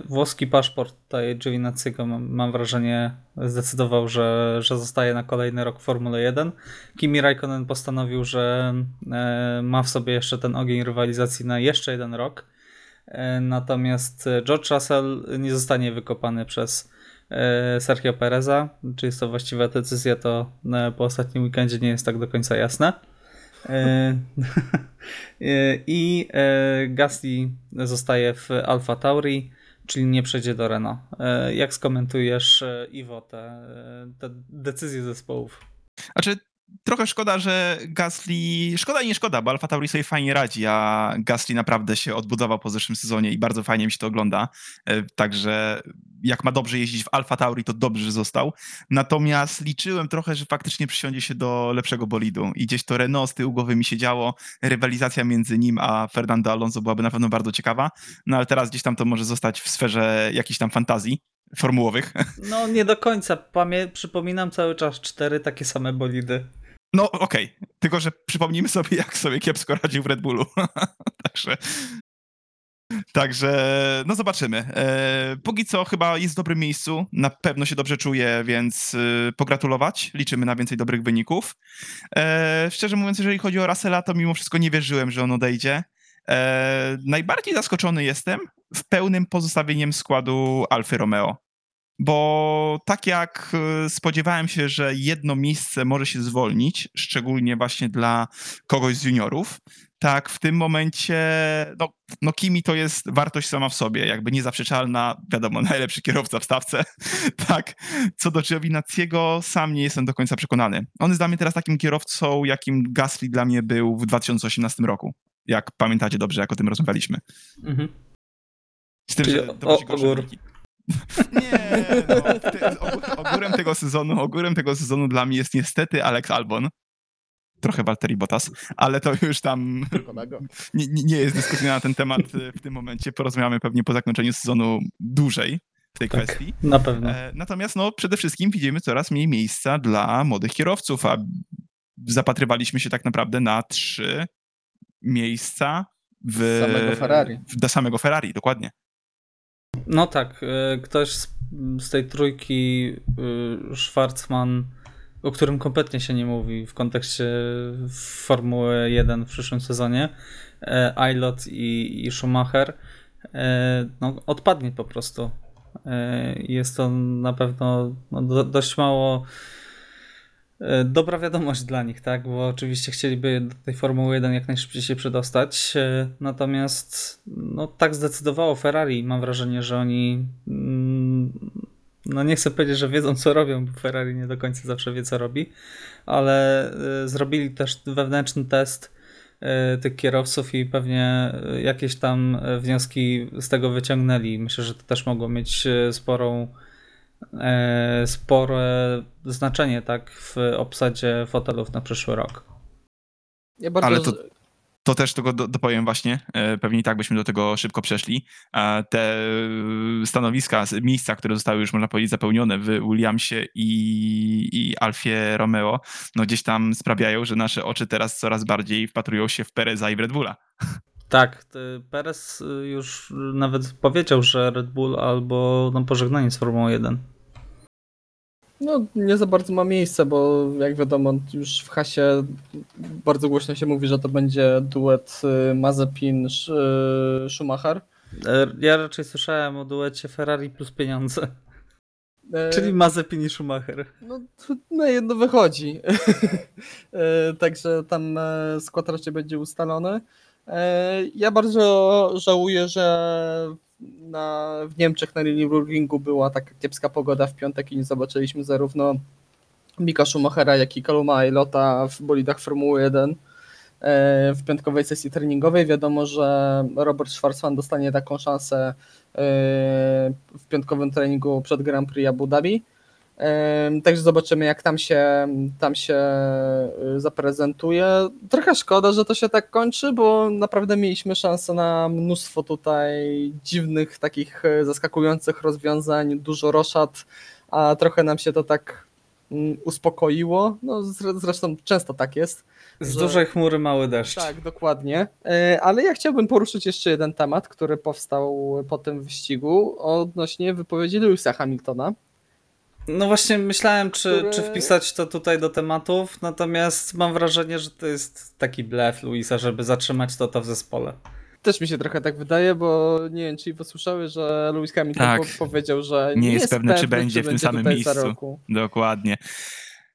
włoski paszport tutaj Giovinazziego mam, mam wrażenie zdecydował, że, że zostaje na kolejny rok w Formule 1. Kimi Raikkonen postanowił, że e, ma w sobie jeszcze ten ogień rywalizacji na jeszcze jeden rok. E, natomiast George Russell nie zostanie wykopany przez Sergio Pereza. Czy jest to właściwa decyzja, to po ostatnim weekendzie nie jest tak do końca jasne. E, [LAUGHS] e, I e, Gasly zostaje w Alfa Tauri, czyli nie przejdzie do Renault. Jak skomentujesz, Iwo, te, te decyzje zespołów? Znaczy, trochę szkoda, że Gasly. Szkoda i nie szkoda, bo Alfa Tauri sobie fajnie radzi, a Gasly naprawdę się odbudował po zeszłym sezonie i bardzo fajnie mi się to ogląda. E, także jak ma dobrze jeździć w Alfa Tauri, to dobrze, że został. Natomiast liczyłem trochę, że faktycznie przysiądzie się do lepszego bolidu i gdzieś to Renault z tyłu głowy mi się działo. Rywalizacja między nim a Fernando Alonso byłaby na pewno bardzo ciekawa. No ale teraz gdzieś tam to może zostać w sferze jakiejś tam fantazji formułowych. No nie do końca. Pamię przypominam cały czas cztery takie same bolidy. No okej, okay. tylko że przypomnijmy sobie, jak sobie kiepsko radził w Red Bullu. [LAUGHS] Także Także, no zobaczymy. E, póki co chyba jest w dobrym miejscu, na pewno się dobrze czuje, więc e, pogratulować. Liczymy na więcej dobrych wyników. E, szczerze mówiąc, jeżeli chodzi o Russella, to mimo wszystko nie wierzyłem, że on odejdzie. E, najbardziej zaskoczony jestem w pełnym pozostawieniem składu Alfy Romeo bo tak jak e, spodziewałem się, że jedno miejsce może się zwolnić, szczególnie właśnie dla kogoś z juniorów, tak w tym momencie, no, no Kimi to jest wartość sama w sobie, jakby niezaprzeczalna, wiadomo, [LAUGHS] najlepszy kierowca w stawce, [LAUGHS] tak. Co do Giovinazziego, sam nie jestem do końca przekonany. On jest dla mnie teraz takim kierowcą, jakim Gasly dla mnie był w 2018 roku, jak pamiętacie dobrze, jak o tym rozmawialiśmy. Mhm. Z tym, Czyli że o, ogór. [LAUGHS] Nie, no, te, ogórem tego sezonu, ogórem tego sezonu dla mnie jest niestety Alex Albon. Trochę Walteri Bottas, ale to już tam nie, nie jest dyskusja na ten temat w tym momencie. Porozmawiamy pewnie po zakończeniu sezonu dłużej w tej tak, kwestii. Na pewno. E, natomiast no, przede wszystkim widzimy coraz mniej miejsca dla młodych kierowców, a zapatrywaliśmy się tak naprawdę na trzy miejsca w, samego Ferrari. W, do samego Ferrari, dokładnie. No tak, e, ktoś z, z tej trójki, e, Schwarzman, o którym kompletnie się nie mówi w kontekście Formuły 1 w przyszłym sezonie, Ailot i, i Schumacher, e, no, odpadnie po prostu. Jest to na pewno no, do, dość mało E, dobra wiadomość dla nich, tak? Bo oczywiście chcieliby do tej Formuły 1 jak najszybciej się przedostać. E, natomiast no tak zdecydowało Ferrari. Mam wrażenie, że oni mm, no nie chcę powiedzieć, że wiedzą co robią, bo Ferrari nie do końca zawsze wie co robi, ale e, zrobili też wewnętrzny test tych kierowców i pewnie jakieś tam wnioski z tego wyciągnęli. Myślę, że to też mogło mieć sporą e, spore znaczenie tak w obsadzie fotelów na przyszły rok. Ja bardzo Ale to- To też tego do, dopowiem właśnie, e, pewnie i tak byśmy do tego szybko przeszli. A Te e, stanowiska, miejsca, które zostały już można powiedzieć zapełnione w Williamsie i, i Alfie Romeo, no gdzieś tam sprawiają, że nasze oczy teraz coraz bardziej wpatrują się w Pereza i w Red Bulla. Tak, ty- Perez y, już nawet powiedział, że Red Bull albo no, pożegnanie z Formułą 1. No, nie za bardzo ma miejsce, bo jak wiadomo, już w hasie bardzo głośno się mówi, że to będzie duet y, Mazepin Sz- y, Schumacher. E, Ja raczej słyszałem o duecie Ferrari plus pieniądze, E, czyli Mazepin i Schumacher. No, to na jedno wychodzi. [LAUGHS] E, Także tam e, skład raczej będzie ustalony. E, Ja bardzo żałuję, że na, w Niemczech na Nürburgringu była taka kiepska pogoda w piątek i nie zobaczyliśmy zarówno Mika Schumachera, jak i Kaluma Lota w bolidach Formuły 1 e, w piątkowej sesji treningowej. Wiadomo, że Robert Schwarzman dostanie taką szansę e, w piątkowym treningu przed Grand Prix Abu Dhabi. Także zobaczymy, jak tam się, tam się y, zaprezentuje. Trochę szkoda, że to się tak kończy, bo naprawdę mieliśmy szansę na mnóstwo tutaj dziwnych, takich e, zaskakujących rozwiązań, dużo roszad, a trochę nam się to tak mm, uspokoiło. No, zre- zresztą często tak jest. Z że- dużej chmury mały deszcz. Tak, dokładnie. E, Ale ja chciałbym poruszyć jeszcze jeden temat, który powstał po tym wyścigu odnośnie wypowiedzi Lewisa Hamiltona. No właśnie myślałem, czy, Które- czy wpisać to tutaj do tematów, natomiast mam wrażenie, że to jest taki blef Luisa, żeby zatrzymać to, to w zespole. Też mi się trochę tak wydaje, bo nie wiem, czy posłyszały, że Lewis Hamilton Tak. po powiedział, że Nie jest pewny, czy pewny, będzie w tym samym miejscu. roku. Dokładnie.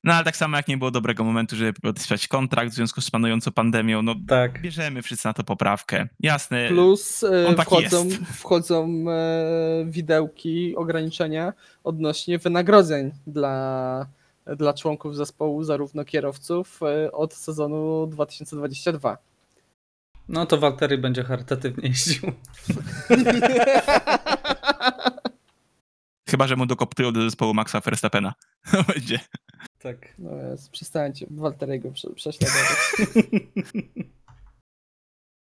No ale tak samo jak nie było dobrego momentu, żeby podpisać kontrakt w związku z panującą pandemią, no Tak. bierzemy wszyscy na to poprawkę. Jasne. Plus e, on taki wchodzą, jest. [LAUGHS] wchodzą e, widełki, ograniczenia odnośnie wynagrodzeń dla, dla członków zespołu, zarówno kierowców e, od sezonu 2022. No to Waltery będzie charytatywnie jeździł. [LAUGHS] Chyba, że mu dokoptują do zespołu Maxa Verstappena. [LAUGHS] Będzie. Tak. No jest, przestańcie Walteriego prze, prześladować. [LAUGHS]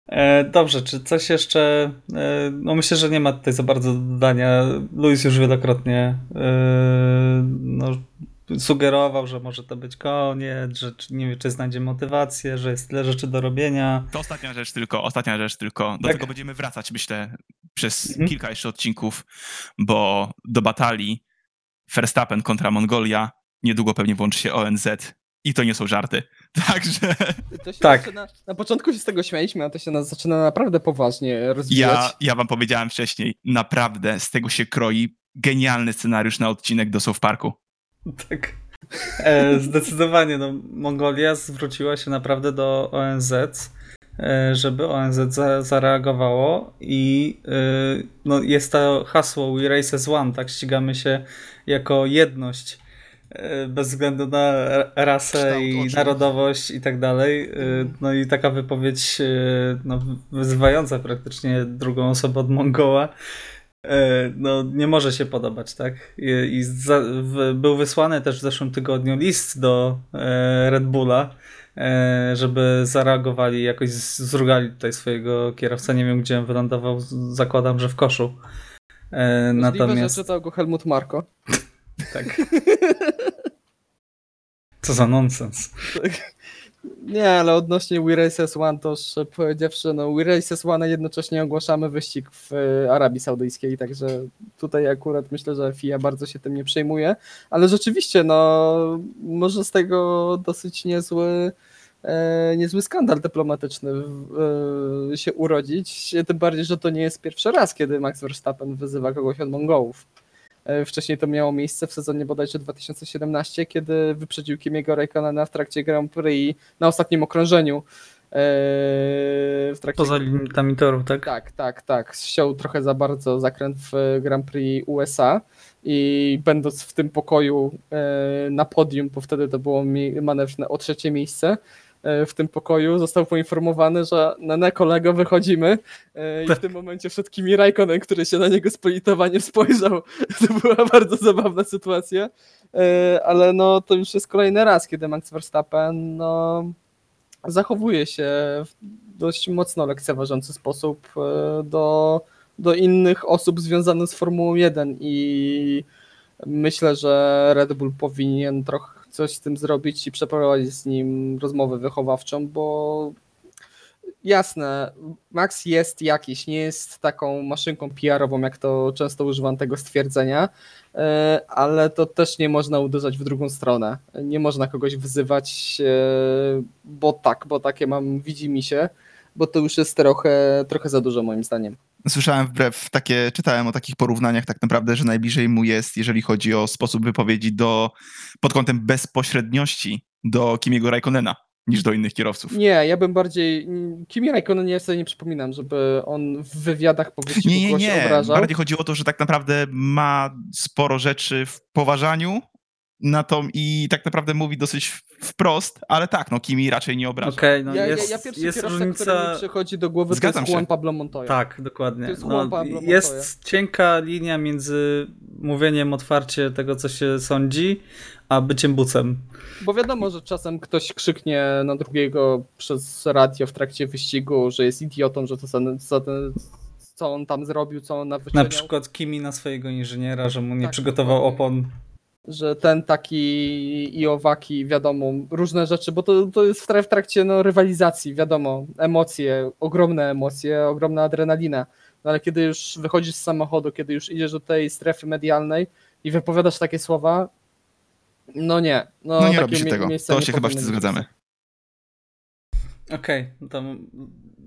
E, dobrze, czy coś jeszcze? E, no myślę, że nie ma tutaj za bardzo do dodania. Luis już wielokrotnie e, no, sugerował, że może to być koniec, że nie wie, czy znajdzie motywację, że jest tyle rzeczy do robienia. To ostatnia rzecz tylko, ostatnia rzecz tylko. Do Tak. tego będziemy wracać, myślę, przez Mhm. kilka jeszcze odcinków, bo do batalii Verstappen kontra Mongolia niedługo pewnie włączy się ONZ i to nie są żarty. [LAUGHS] Także To się Tak. zaczyna, na początku się z tego śmialiśmy, a to się na, zaczyna naprawdę poważnie rozwijać. ja, ja wam powiedziałem wcześniej, naprawdę z tego się kroi genialny scenariusz na odcinek do South Parku. [LAUGHS] Tak. E, zdecydowanie, no, Mongolia zwróciła się naprawdę do ONZ, e, żeby ONZ za, zareagowało i e, no, jest to hasło We Race as One, tak? Ścigamy się jako jedność bez względu na ra- rasę Kształt i oczu. narodowość i tak dalej. E, No i taka wypowiedź e, no, wyzywająca praktycznie drugą osobę od Mongoła e, no, nie może się podobać, tak? I, i za, w, był wysłany też w zeszłym tygodniu list do e, Red Bulla, e, żeby zareagowali, jakoś zrugali tutaj swojego kierowcę. Nie wiem, gdzie on wylądował, zakładam, że w koszu. E, Możliwe, natomiast że czytał go Helmut Marko. tak. [LAUGHS] Co za nonsens. Nie, ale odnośnie We Races One, to już powiedziawszy, no We Races One jednocześnie ogłaszamy wyścig w e, Arabii Saudyjskiej, także tutaj akurat myślę, że FIA bardzo się tym nie przejmuje, ale rzeczywiście, no może z tego dosyć niezły e, niezły skandal dyplomatyczny e, się urodzić, tym bardziej, że to nie jest pierwszy raz, kiedy Max Verstappen wyzywa kogoś od Mongołów. E, Wcześniej to miało miejsce w sezonie bodajże 2017, kiedy wyprzedził Kimiego Raikkonena w trakcie Grand Prix na ostatnim okrążeniu. e, W trakcie... Poza limitami toru, tak? Tak, tak, tak. Ściął trochę za bardzo zakręt w Grand Prix USA i będąc w tym pokoju e, na podium, bo wtedy to było mi- manewr o trzecie miejsce, w tym pokoju, został poinformowany, że na ne kolego wychodzimy e, i Tak. w tym momencie wszedł Kimi Raikkonen, który się na niego z politowaniem spojrzał. [LAUGHS] To była bardzo zabawna sytuacja, E, ale no to już jest kolejny raz, kiedy Max Verstappen no, zachowuje się w dość mocno lekceważący sposób e, do, do innych osób związanych z Formułą 1 i myślę, że Red Bull powinien trochę coś z tym zrobić i przeprowadzić z nim rozmowę wychowawczą, bo jasne, Max jest jakiś, nie jest taką maszynką PR-ową, jak to często używam tego stwierdzenia, e, ale to też nie można uderzać w drugą stronę. Nie można kogoś wzywać, e, bo tak, bo takie mam, widzi mi się, bo to już jest trochę, trochę za dużo moim zdaniem. Słyszałem wbrew takie, czytałem o takich porównaniach tak naprawdę, że najbliżej mu jest, jeżeli chodzi o sposób wypowiedzi do, pod kątem bezpośredniości do Kimiego Raikkonena niż do innych kierowców. Nie, ja bym bardziej. Kimi Raikkonen ja sobie nie przypominam, żeby on w wywiadach po wyścigu Nie, nie, nie. Bardziej chodzi o to, że tak naprawdę ma sporo rzeczy w poważaniu na to i tak naprawdę mówi dosyć wprost, ale tak, no Kimi raczej nie obraża. Okej, no ja, jest, ja, ja pierwszy jest kierowca, który różnica... mi przychodzi do głowy, Zgadzam to jest się. Juan Pablo Montoya. Tak, dokładnie. To jest No, Juan Pablo jest cienka linia między mówieniem otwarcie tego, co się sądzi, a byciem bucem. Bo wiadomo, że czasem ktoś krzyknie na drugiego przez radio w trakcie wyścigu, że jest idiotą, że to co, co, co on tam zrobił, co on Na nawyczyniał. przykład Kimi na swojego inżyniera, że mu nie Tak, przygotował dokładnie. opon. Że ten taki i owaki, wiadomo, różne rzeczy, bo to, to jest w tra- w trakcie no, rywalizacji, wiadomo, emocje, ogromne emocje, ogromna adrenalina, no, ale kiedy już wychodzisz z samochodu, kiedy już idziesz do tej strefy medialnej i wypowiadasz takie słowa, no nie. No, No nie robi się tego. To się chyba wszyscy zgadzamy. Okej, no to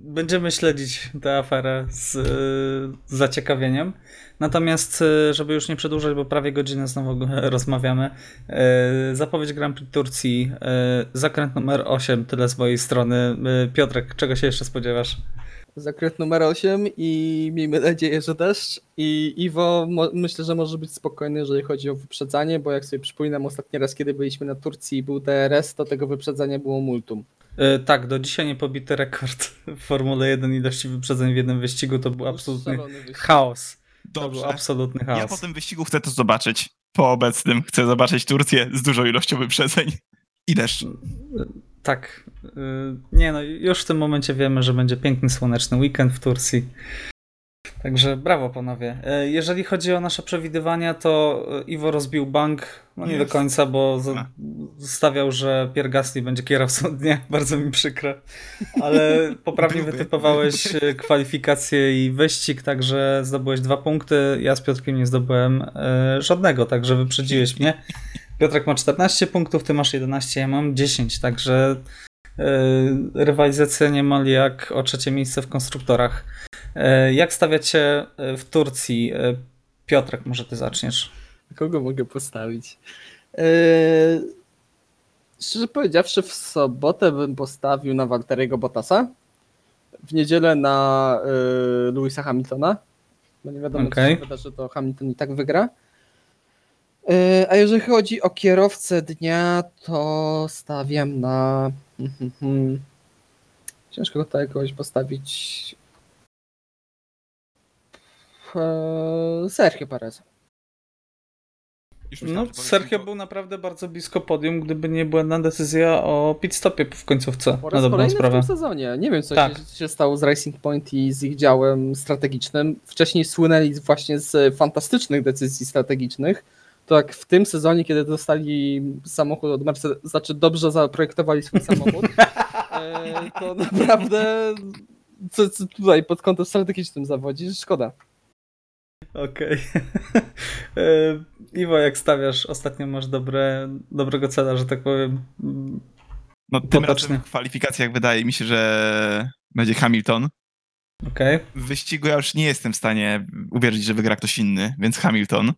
będziemy śledzić tę aferę z y, zaciekawieniem. Natomiast, y, żeby już nie przedłużać, bo prawie godzinę znowu [LAUGHS] rozmawiamy, y, zapowiedź Grand Prix Turcji, zakręt numer 8, tyle z mojej strony. Piotrek, czego się jeszcze spodziewasz? Zakręt numer 8 i miejmy nadzieję, że deszcz. I Iwo myślę, że może być spokojny, jeżeli chodzi o wyprzedzanie, bo jak sobie przypominam ostatni raz, kiedy byliśmy na Turcji i był DRS, to tego wyprzedzania było multum. Y, Tak, do dzisiaj nie pobity rekord w Formule 1 ilości wyprzedzeń w jednym wyścigu to był absolutny chaos. To był Dobrze. absolutny Ja chaos. po tym wyścigu chcę to zobaczyć. Po obecnym chcę zobaczyć Turcję z dużą ilością wyprzedzeń. I deszcz. Tak. y, Nie no, już w tym momencie wiemy, że będzie piękny słoneczny weekend w Turcji. Także brawo panowie. Y, Jeżeli chodzi o nasze przewidywania, to y, Iwo rozbił bank. No nie do Jest. końca, bo stawiał, że Pierre Gasly będzie kierowcą [LAUGHS] dnia. Bardzo mi przykro. Ale [LAUGHS] poprawnie wytypowałeś y, [LAUGHS] kwalifikacje i wyścig, także zdobyłeś dwa punkty. Ja z Piotrkiem nie zdobyłem żadnego, także wyprzedziłeś mnie. Piotrek ma 14 punktów, ty masz 11, ja mam 10, także rywalizacja niemal jak o trzecie miejsce w konstruktorach. Yy, jak stawiacie yy, w Turcji? Piotrek, może ty zaczniesz. Kogo mogę postawić? Eee, szczerze powiedziawszy, w sobotę bym postawił na Walteriego Bottasa. W niedzielę na e, Louisa Hamiltona. Bo nie wiadomo, Okej. co się wydarzy, to Hamilton i tak wygra. E, a jeżeli chodzi o kierowcę dnia, to stawiam na. Hmm. Ciężko tutaj kogoś postawić. Eee, Sergio Perez. No, Sergio był naprawdę bardzo blisko podium, gdyby nie błędna decyzja o pit stopie w końcówce. Po Na raz dobrą kolejny w sprawę. tym sezonie. Nie wiem, co Tak. się, się stało z Racing Point i z ich działem strategicznym. Wcześniej słynęli właśnie z fantastycznych decyzji strategicznych. To jak w tym sezonie, kiedy dostali samochód od Mercedes, znaczy dobrze zaprojektowali swój samochód, [LAUGHS] e, to naprawdę co, co tutaj pod kątem strategicznym zawodzi, szkoda. Okej. Yy, [LAUGHS] Iwo, jak stawiasz? Ostatnio masz dobre, dobrego cela, że tak powiem. No, tym Potocznie. razem w kwalifikacjach wydaje mi się, że będzie Hamilton. Okej. W wyścigu ja już nie jestem w stanie uwierzyć, że wygra ktoś inny, więc Hamilton.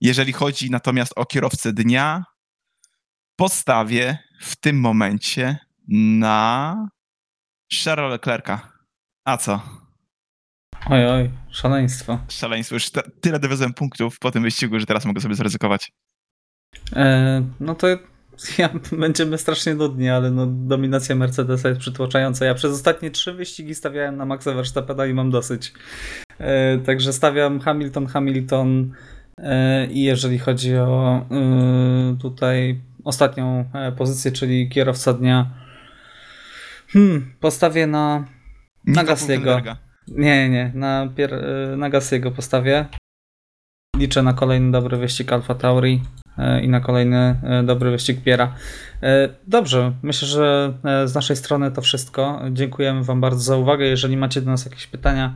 Jeżeli chodzi natomiast o kierowcę dnia, postawię w tym momencie na Charlesa Leclerca. A co? Oj, oj, szaleństwo. Szaleństwo. Już tyle dowiozłem punktów po tym wyścigu, że teraz mogę sobie zaryzykować. E, no to ja, [LAUGHS] będziemy strasznie nudni, ale no, dominacja Mercedesa jest przytłaczająca. Ja przez ostatnie trzy wyścigi stawiałem na Maxa Verstappena i mam dosyć. E, także stawiam Hamilton, Hamilton i jeżeli chodzi o e, tutaj ostatnią e, pozycję, czyli kierowca dnia, hmm, postawię na Na. Hülkenberga. nie, nie, na, pier, e, na Gassiego postawię. Liczę na kolejny dobry wyścig Alfa Tauri e, i na kolejny e, dobry wyścig Piera. E, Dobrze, myślę, że e, z naszej strony to wszystko. Dziękujemy Wam bardzo za uwagę. Jeżeli macie do nas jakieś pytania,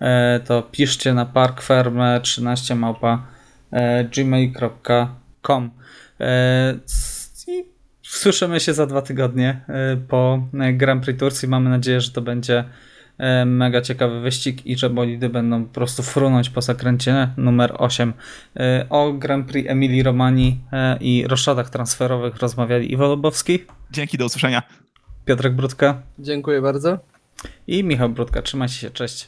e, to piszcie na parkfermę13 małpa e, gmail.com. E, I słyszymy się za dwa tygodnie e, po e, Grand Prix Turcji. Mamy nadzieję, że to będzie e, mega ciekawy wyścig i że bolidy będą po prostu frunąć po zakręcie numer 8. E, O Grand Prix Emilii Romani e, i roszadach transferowych rozmawiali Iwo Lobowski, Dzięki, do usłyszenia. Piotrek Brudka Dziękuję bardzo. i Michał Brudka. Trzymajcie się, cześć.